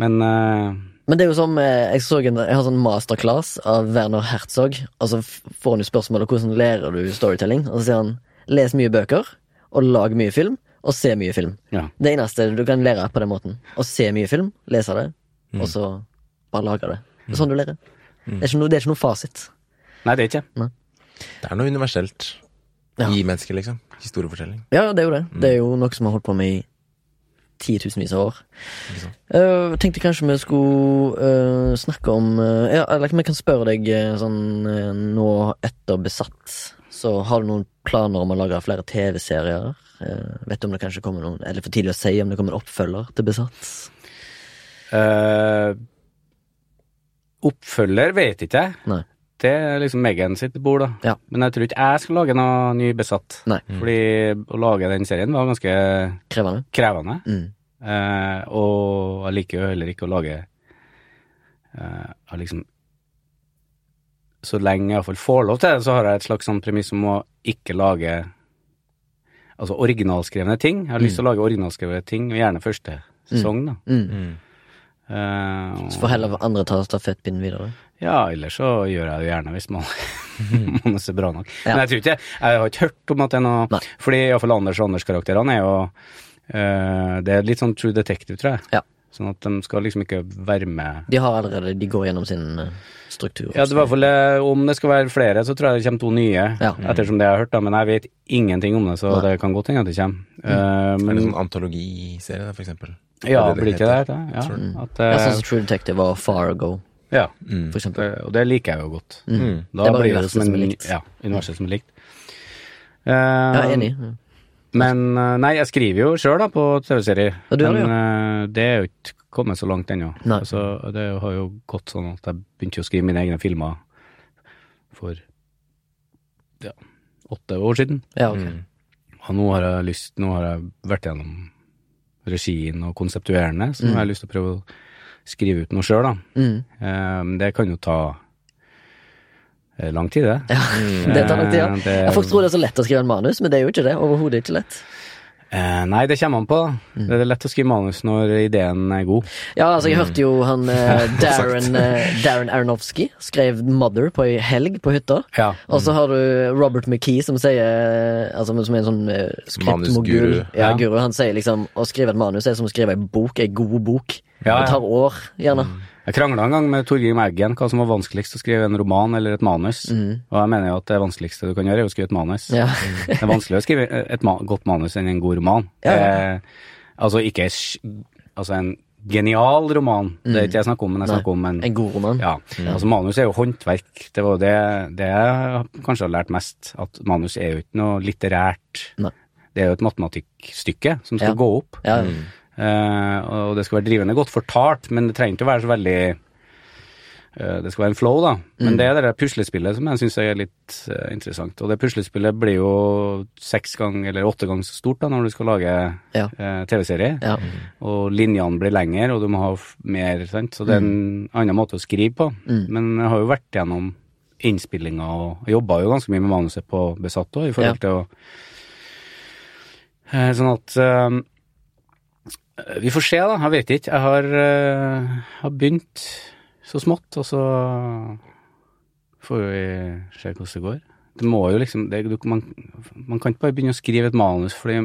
Men eh, Men det er jo som eh, Jeg så en, jeg har sånn masterclass av Werner Herzog, og så får han jo spørsmålet hvordan lærer du storytelling, og så sier han les mye bøker, og lag mye film, og se mye film. ja. Det eneste du kan lære på den måten. Å se mye film, lese det, Mm. og så bare lage det. Det er sånn du lærer. Det, er ikke noe, det er ikke noe fasit. Nei, det er ikke Det er noe universelt Ja. i mennesker, liksom. Historiefortelling. Ja, det er jo det. Mm. Det er jo noe som har holdt på med i titusenvis av år. Jeg? Uh, tenkte kanskje vi skulle uh, snakke om uh, Ja, eller vi kan spørre deg eh, sånn nå etter Besatt. Så har du noen planer om å lage flere TV-serier? Eh, vet du om det kanskje kommer noen Eller for tidlig å si om det kommer oppfølger til Besatt? Uh, Oppfølger vet ikke jeg. Nei. Det er liksom Megan sitt bord, da. Ja. Men jeg tror ikke jeg skal lage noe ny Besatt. Nei. Fordi å lage den serien var ganske Krevende? krevende. Mm. Uh, og jeg liker jo heller ikke å lage uh, liksom Så lenge jeg iallfall får lov til det, så har jeg et slags sånn premiss om å ikke lage Altså originalskrevne ting. Jeg har lyst til å lage originalskrevne ting, og gjerne første sesong, da. Mm. Mm. Eh, Så får heller andre ta stafettpinnen videre? ja, ellers så gjør jeg det gjerne hvis man (laughs) manus er bra nok. Ja. Men jeg tror ikke Jeg har ikke hørt om at det er noe Nei. Fordi iallfall Anders og Anders-karakterene er jo uh, Det er litt sånn True Detective, tror jeg. Ja. Sånn at de skal liksom ikke være med De har allerede De går gjennom sin eh, struktur. Ja, det var i hvert fall eh, Om det skal være flere, så tror jeg det kommer to nye. Ja. Ettersom det jeg har hørt, da. Men jeg vet ingenting om det, så Nei. det kan godt hende at det kommer. Eh, Er det en sånn antologiserie, for eksempel? ja, Er det blir ikke det det? Ja. Mm. At, uh, jeg syns True Detective og Fargo, ja. Mm. for eksempel. Det- Og det liker jeg jo godt. Mm. Mm. Da Det er bare blir det universet som som er likt. Ja, universet som er likt. Jeg Ja, enig. Mm. Men eh, nei, jeg skriver jo sjøl på TV-serier. Ja, du det, Men eh, det er jo ikke kommet så langt ennå. Altså, det har jo gått sånn at jeg begynte å skrive mine egne filmer for ja, åtte år siden. Ja, ok. Mm. Og nå har jeg lyst Nå har jeg vært gjennom regien og konseptuerende, så nå har jeg lyst til å prøve å skrive ut noe sjøl, da. Mm. Um, det kan jo ta lang tid, det. Ja, det tar lang tid, ja. Eh, det- Ja, Folk tror det er så lett å skrive en manus, men det er jo ikke det. Overhodet ikke lett. Eh, nei, det kommer an på. Mm. Det er lett å skrive manus når ideen er god. Ja, altså, jeg hørte jo han eh, (laughs) Darren, eh, Darren Aronofsky skrev Mother på ei helg på hytta. Ja. Og så har du Robert McKee som sier Altså som er en sånn skriptmogul. Ja, Ja. guru. Han sier liksom å skrive et manus er som å skrive ei bok, ei god bok. Ja, Det tar år, gjerne. Jeg krangla en gang med Torgrim Eggen hva som var vanskeligst å skrive en roman eller et manus. Og jeg mener jo at det vanskeligste du kan gjøre, er å skrive et manus. Ja. det er vanskeligere å skrive et ma godt manus enn en god roman. Ja, ja. Eh, altså ikke altså en genial roman, det er ikke jeg snakker om, men jeg Nei, snakker om en En god roman. Ja, altså manus er jo håndverk. Det var det, det jeg kanskje har lært mest, at manus er jo ikke noe litterært. Nei. Det er jo et matematikkstykke som skal gå opp. Ja. Eh, og det skal være drivende godt fortalt, men det trenger ikke å være så veldig eh, Det skal være en flow, da. Men det er det der puslespillet som jeg syns er litt uh, interessant. Og det puslespillet blir jo seks ganger eller åtte ganger så stort da når du skal lage Ja. uh, TV-serie. Ja. Og linjene blir lengre, og du må ha mer, sant. Så det er en annen måte å skrive på. Men jeg har jo vært gjennom innspillinga og jobba jo ganske mye med manuset på Besatt òg, i forhold til å uh, Sånn at eh, Vi får se, da. Jeg vet ikke. Jeg har, uh, har begynt så smått, og så får vi se hvordan det går. Det må jo liksom det, man, man kan ikke bare begynne å skrive et manus, fordi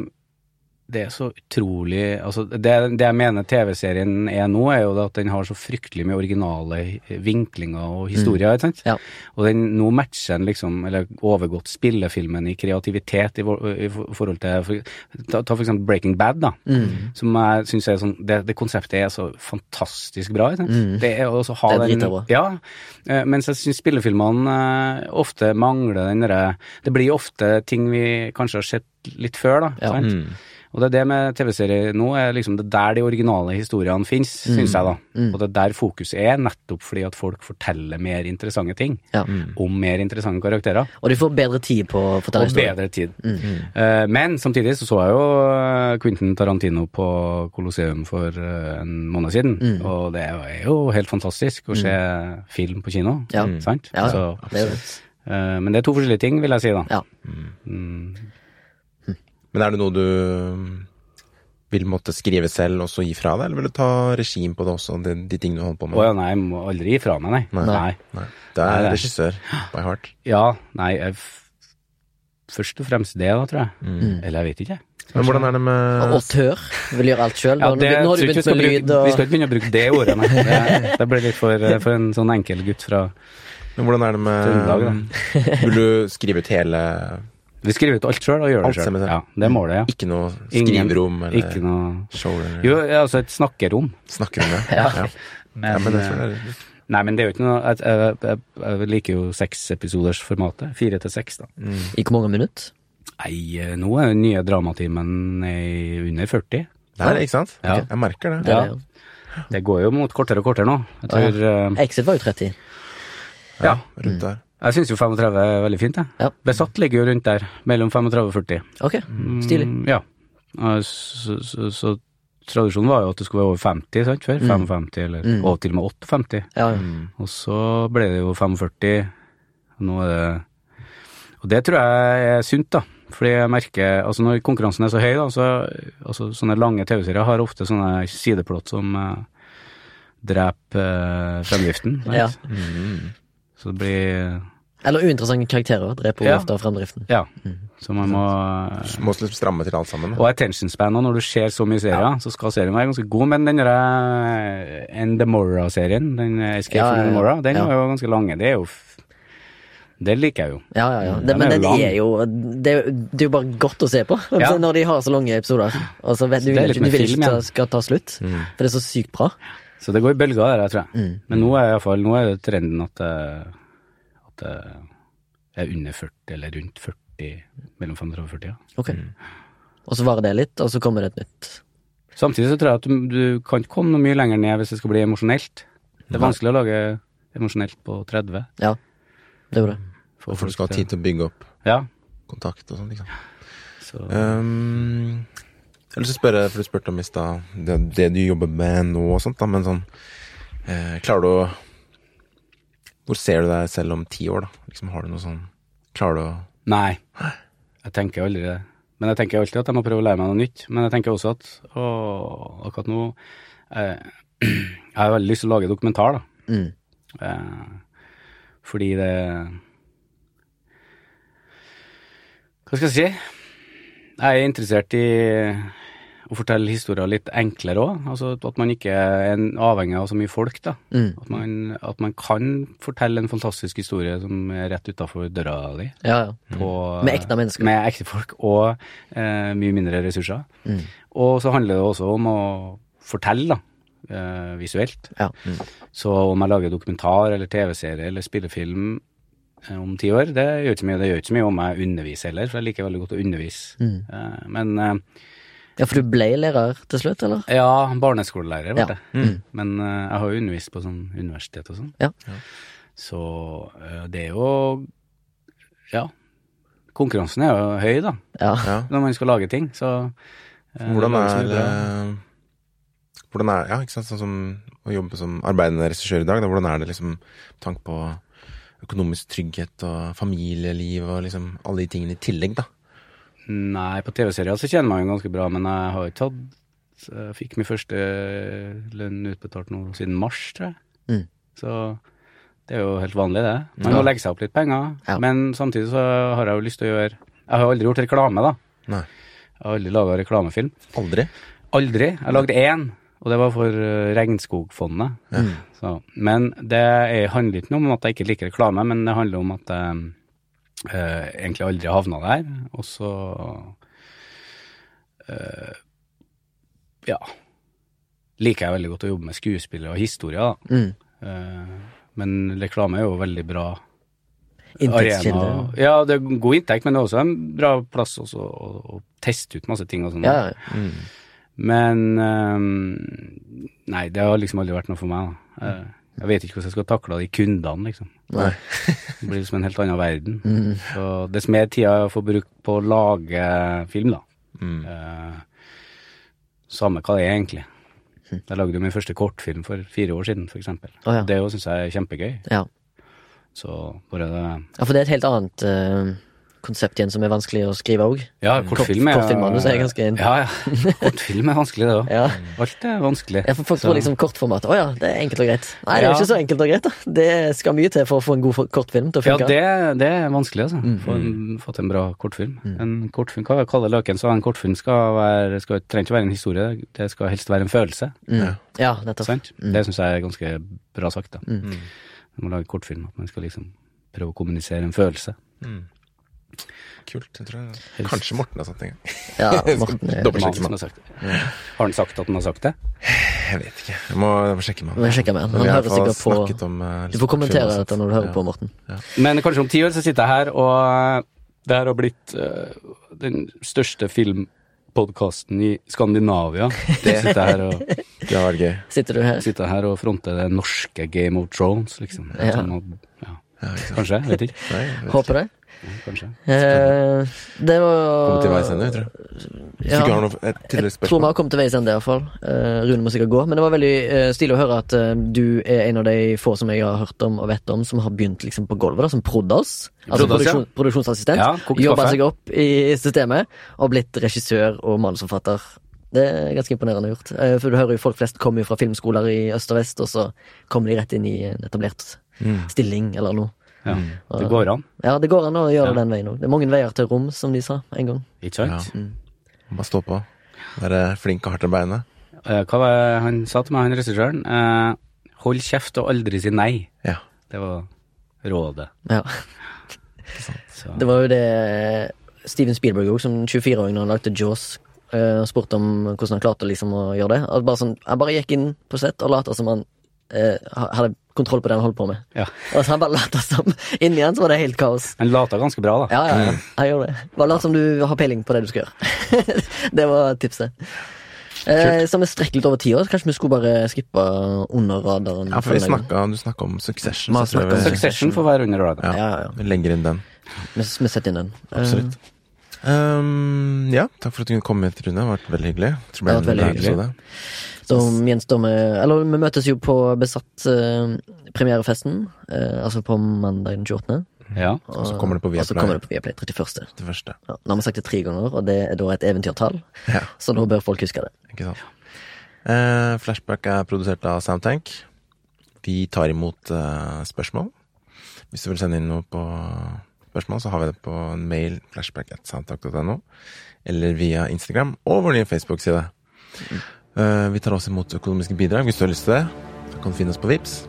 det er så utrolig altså det, det jeg mener TV-serien er nå, er jo at den har så fryktelig mye originale vinklinger og historier. ikke sant? Ja. Og den, nå matcher den liksom, eller overgått spillefilmen i kreativitet i, i forhold til for, ta, ta for eksempel Breaking Bad, da. Som jeg synes er sånn det, det konseptet er så fantastisk bra. Sant? Det er også ha Det er den. Ja. eh, Mens jeg syns spillefilmene eh, ofte mangler den derre Det blir ofte ting vi kanskje har sett litt før, da. Ja. Sant? Og det er det med TV-serier nå, er liksom det er der de originale historiene fins, Mm. syns jeg, da. Og det er der fokuset er, nettopp fordi at folk forteller mer interessante ting. Ja. Om mer interessante karakterer. Og de får bedre tid på å fortelle Og historien. bedre tid. Eh, men samtidig så så jeg jo eh, Quentin Tarantino på Colosseum for eh, en måned siden, og det er jo helt fantastisk å se film på kino. Ja. Sant? Ja, Så, det er det. men det er to forskjellige ting, vil jeg si, da. Ja. Mm. Men er det noe du vil måtte skrive selv og så gi fra deg, eller vil du ta regim på det også, de, de tingene du holder på med? Å ja, nei, jeg må aldri gi fra meg, nei. Nei. nei. Nei, det er Nei, det- regissør by heart. Ja, nei, jeg, først og fremst det, da, tror jeg. Mm. Eller jeg vet ikke. Men hvordan er det Og med autør vil gjøre alt sjøl. Ja, nå, det, nå har du ikke begynt med vi, skal lyd bruke, og vi skal ikke begynne å bruke det ordet, nei. (laughs) Det, det blir litt for, for en sånn enkel gutt fra Men hvordan er det med Trøndelag, Vil du skrive ut hele Vi skriver ut alt sjøl og gjør Alt det sjøl. ja. Det er målet, ja. Ikke noe skriverom eller Ikke noe showroom? Jo, altså et snakkerom. Snakkerom. (laughs) Ja. ja. Men, ja, men det eh, tror jeg er Nei, men det er jo ikke noe Jeg, jeg, jeg, jeg liker jo seksepisodersformatet. Fire til seks, da. I hvor mange minutter? Nei, eh, nå er den nye dramatimen under 40. Det er ikke sant? Ja. Okay. Jeg merker det. Det Ja. det. Det går jo mot kortere og kortere nå. Jeg tror ja. Exit var jo 30. Ja. Rundt der. Jeg syns jo 35 er veldig fint, jeg. Ja. Besatt ligger jo rundt der, mellom 35 og 40. Ok, stilig. Mm, ja. Så, så, så tradisjonen var jo at det skulle være over 50 sant, før. 55, eller Mm. og til og med 58. Ja, ja. Og så ble det jo 45. Og nå er det Og det tror jeg er sunt, da. Fordi jeg merker Altså når konkurransen er så høy, da, så altså, Sånne lange TV-serier har ofte sånne sideplott som eh, dreper eh, fremdriften. ja. Ja. Så det blir Eller uinteressante karakterer dreper Ja. ofte fremdriften. Ja. Så man må Du må liksom stramme til alt sammen. da. Og attention span, og når du ser så mye serier, så skal serien være ganske god. Men den derre Endemora-serien, den Escape Ja, from ja, ja. Endemora, den Ja. var jo ganske lange. Det er jo Det liker jeg jo. Ja, ja, ja. Det, Den men er den er jo det, er jo- det er jo bare godt å se på Ja. når de har så lange episoder. Og så vet Så du, det vil ikke, med du vil ikke ta, igjen. skal ta slutt. For det er så sykt bra. Så det går i bølger der, jeg tror jeg. Mm. Men nå er fall, nå er det trenden at det, at det er under 40, eller rundt 40, mellom 35 og 40. Ja. Ok. og så varer det litt, og så kommer det et nytt. Samtidig så tror jeg at du, du kan ikke komme noe mye lenger ned hvis det skal bli emosjonelt. Det er vanskelig å lage emosjonelt på 30. Ja, det er bra. det. for Og folk skal ha tid til å bygge opp Ja. kontakt og sånn. Liksom. Så, Um, jeg har lyst til å spørre, for du spurte om i stad det, det du jobber med nå og sånt, da, men sånn eh, Klarer du å Hvor ser du deg selv om ti år, da? Liksom, har du noe sånn Klarer du å nei. Jeg tenker aldri det. Men jeg tenker alltid at jeg må prøve å lære meg noe nytt. Men jeg tenker også at å, akkurat nå eh, (clears throat) Jeg har veldig lyst til å lage dokumentar, da. Mm. Eh, fordi det Hva skal jeg si? Jeg er interessert i å fortelle historier litt enklere òg. Altså at man ikke er en- avhengig av så mye folk. da. Mm. At man, at man kan fortelle en fantastisk historie som er rett utafor døra di. Ja, ja. På, Med ekte mennesker. Med ekte folk, og eh, mye mindre ressurser. Mm. Og så handler det også om å fortelle, da. Eh, visuelt. Ja. Så om jeg lager dokumentar eller TV-serie eller spillefilm om ti år, det gjør ikke så mye. Det gjør ikke så mye om jeg underviser heller, for jeg liker veldig godt å undervise. Mm. Uh, men uh, ja, for du ble lærer til slutt, eller? ja, barneskolelærer ble Ja. det. Mm. Men uh, jeg har jo undervist på sånn universitet og sånn. Ja. Så eh, det er jo Ja. Konkurransen er jo høy, da, Ja. Ja. når man skal lage ting, så eh, Hvordan er det eh, Hvordan er Ja, ikke sant, sånn som å jobbe som arbeidende regissør i dag, da, hvordan er det liksom med tanke på økonomisk trygghet og familieliv og liksom alle de tingene i tillegg, da? Nei, på TV-serier så tjener man jo ganske bra, men jeg har ikke hatt Jeg fikk min første lønn utbetalt nå siden mars, tror jeg. Mm. Så det er jo helt vanlig, det. Man må legge seg opp litt penger, Ja. men samtidig så har jeg jo lyst til å gjøre Jeg har jo aldri gjort reklame, da. Nei. Jeg har aldri laga reklamefilm. Aldri? Aldri. Jeg lagde én, og det var for eh, Regnskogfondet. Ja. Så, men det er, handler ikke noe om at jeg ikke liker reklame, men det handler om at jeg eh, egentlig aldri havna der. Og så eh, ja liker jeg veldig godt å jobbe med skuespillere og historier, da. Mm. Eh, men reklame er jo veldig bra Inntektskilde. arena. Ja, det er god inntekt, men det er også en bra plass også å, å teste ut masse ting og sånn. Ja, ja. Mm. Men ehm, Nei, det har liksom aldri vært noe for meg. da. Eh, Jeg vet ikke hvordan jeg skal takle de kundene, liksom. Nei. (laughs) Det blir liksom en helt annen verden. Mm. Så dess mer tid jeg får brukt på å lage film, da. Mm. Eh, samme hva det er, egentlig. Jeg lagde jo min første kortfilm for fire år siden, for eksempel. Ja. Det syns jeg er kjempegøy. Ja. Så bare det ja, for det er et helt annet eh, konsept igjen som er vanskelig å skrive òg. Ja, kortfilm er kortfilmmanus er ganske inn. Ja, ja. Kortfilm er vanskelig, det òg. Ja. Alt er vanskelig. Ja, for folk tror liksom kortformat Å ja, det er enkelt og greit. Nei, det er jo ikke så enkelt og greit, da. Det skal mye til for å få en god kortfilm til å Ja, det, det er vanskelig, altså. Mm. Få, en, få til en bra kortfilm. En kortfilm, Hva kaller Løken så en kortfilm skal være skal, trenger ikke være en historie, det skal helst være en følelse. Mm. Ja. Ja, nettopp. Sant? Mm. Det syns jeg er ganske bra sagt. da. Mm. Når man lager kortfilm, at man skal liksom prøve å kommunisere en følelse. Mm. Kult. Jeg tror jeg. Kanskje Morten har sagt det en gang. Ja, (laughs) Morten er Mannen som har sagt det. Har han sagt at han har sagt det? Jeg vet ikke. Jeg må, jeg må sjekke med han. jeg sjekke med han. Han hører sikkert på om, eh, Du får kommentere dette når du hører Ja. på, Morten. Men kanskje om ti år så sitter jeg her, og eh, det her har blitt uh, den største filmpodkasten i Skandinavia. (laughs) Det sitter her og Det var gøy. Sitter du her? sitter her og fronter det norske Game of Thrones, liksom. Ja. Sånn at- ja. Ja. Kanskje, vet ikke. Nei, jeg vet Håper det. Kanskje. Eh, det var Kommet til veis ende, tror jeg. Hvis Ja. du ikke har noe et Jeg tror vi har kommet til veis ende, iallfall. Eh, Rune må sikkert gå. Men det var veldig eh, stilig å høre at eh, du er en av de få som jeg har hørt om og vet om, som har begynt liksom på gulvet, da, som Proddas. Altså produksjon, ja. produksjonsassistent. Ja, Jobba seg opp i systemet og blitt regissør og manusforfatter. Det er ganske imponerende gjort. Eh, for du hører jo folk flest kommer jo fra filmskoler i øst og vest, og så kommer de rett inn i en etablert Mm. stilling eller noe. Ja, det går an. Ja, det går an å gjøre Ja. det den veien òg. Det er mange veier til rom, som de sa en gang. Ikke sant? Ja. Bare stå på. Være flink og hardt i beinet. Eh, hva var det han sa til meg, han regissøren? Eh, hold kjeft og aldri si nei. Ja. Det var rådet. Ja. (laughs) Det var jo det Steven Spielberg òg, som 24-åring når han lagde Jaws, uh, spurte om hvordan han klarte liksom å gjøre det. At bare sånn, Han bare gikk inn på sett og lot som han eh, hadde kontroll på det han holdt på med. Ja. Og så han bare lata som Inni han så var det helt kaos. Han lata ganske bra, da. Ja, ja, ja. Han gjorde det. Bare lat som du har peiling på det du skal gjøre. (laughs) det var tipset. Eh, så vi strekker litt over tida, år. kanskje vi skulle bare skippe under radaren. Ja, for vi snakket, snakka, du snakka om Succession. Om vi- Succession får være under radaren. Ja, Ja, ja. vi legger inn den. Vi, vi setter inn den. Eh, Absolutt. Um, ja, takk for at du kunne komme hit, Rune. Det har vært veldig hyggelig. Tror Det har vært veldig hyggelig. Så gjenstår vi Eller vi møtes jo på Besatt eh, premierefesten, uh, altså på mandag den 28. Ja. Og så kommer det på Og så Viaplay. kommer det på Viaplay 31. Det første. Ja, nå har vi sagt det tre ganger, og det er da et eventyrtall, Ja, så nå bør folk huske det. ikke sant. Uh, Flashback er produsert av Soundtank. Vi tar imot eh, spørsmål. Hvis du vil sende inn noe på spørsmål, så har vi det på en mail flashback.soundtank.no, eller via Instagram og vår nye Facebook-side. Eh, vi tar også imot økonomiske bidrag hvis du har lyst til det. Da kan du finne oss på Vips.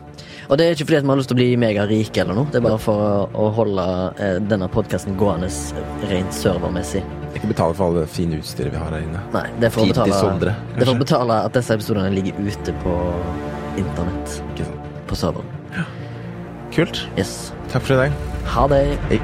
Og det er ikke fordi at vi har lyst til å bli megarike eller noe, det er bare for å, holde eh, denne podkasten gående rent servermessig. Ikke betale for alle det fine utstyret vi har her inne. Nei, det er for å betale, Sondre, det er for å betale at disse episodene ligger ute på internett, på serveren. Kult. Yes. Takk for i dag. Ha det. Hei.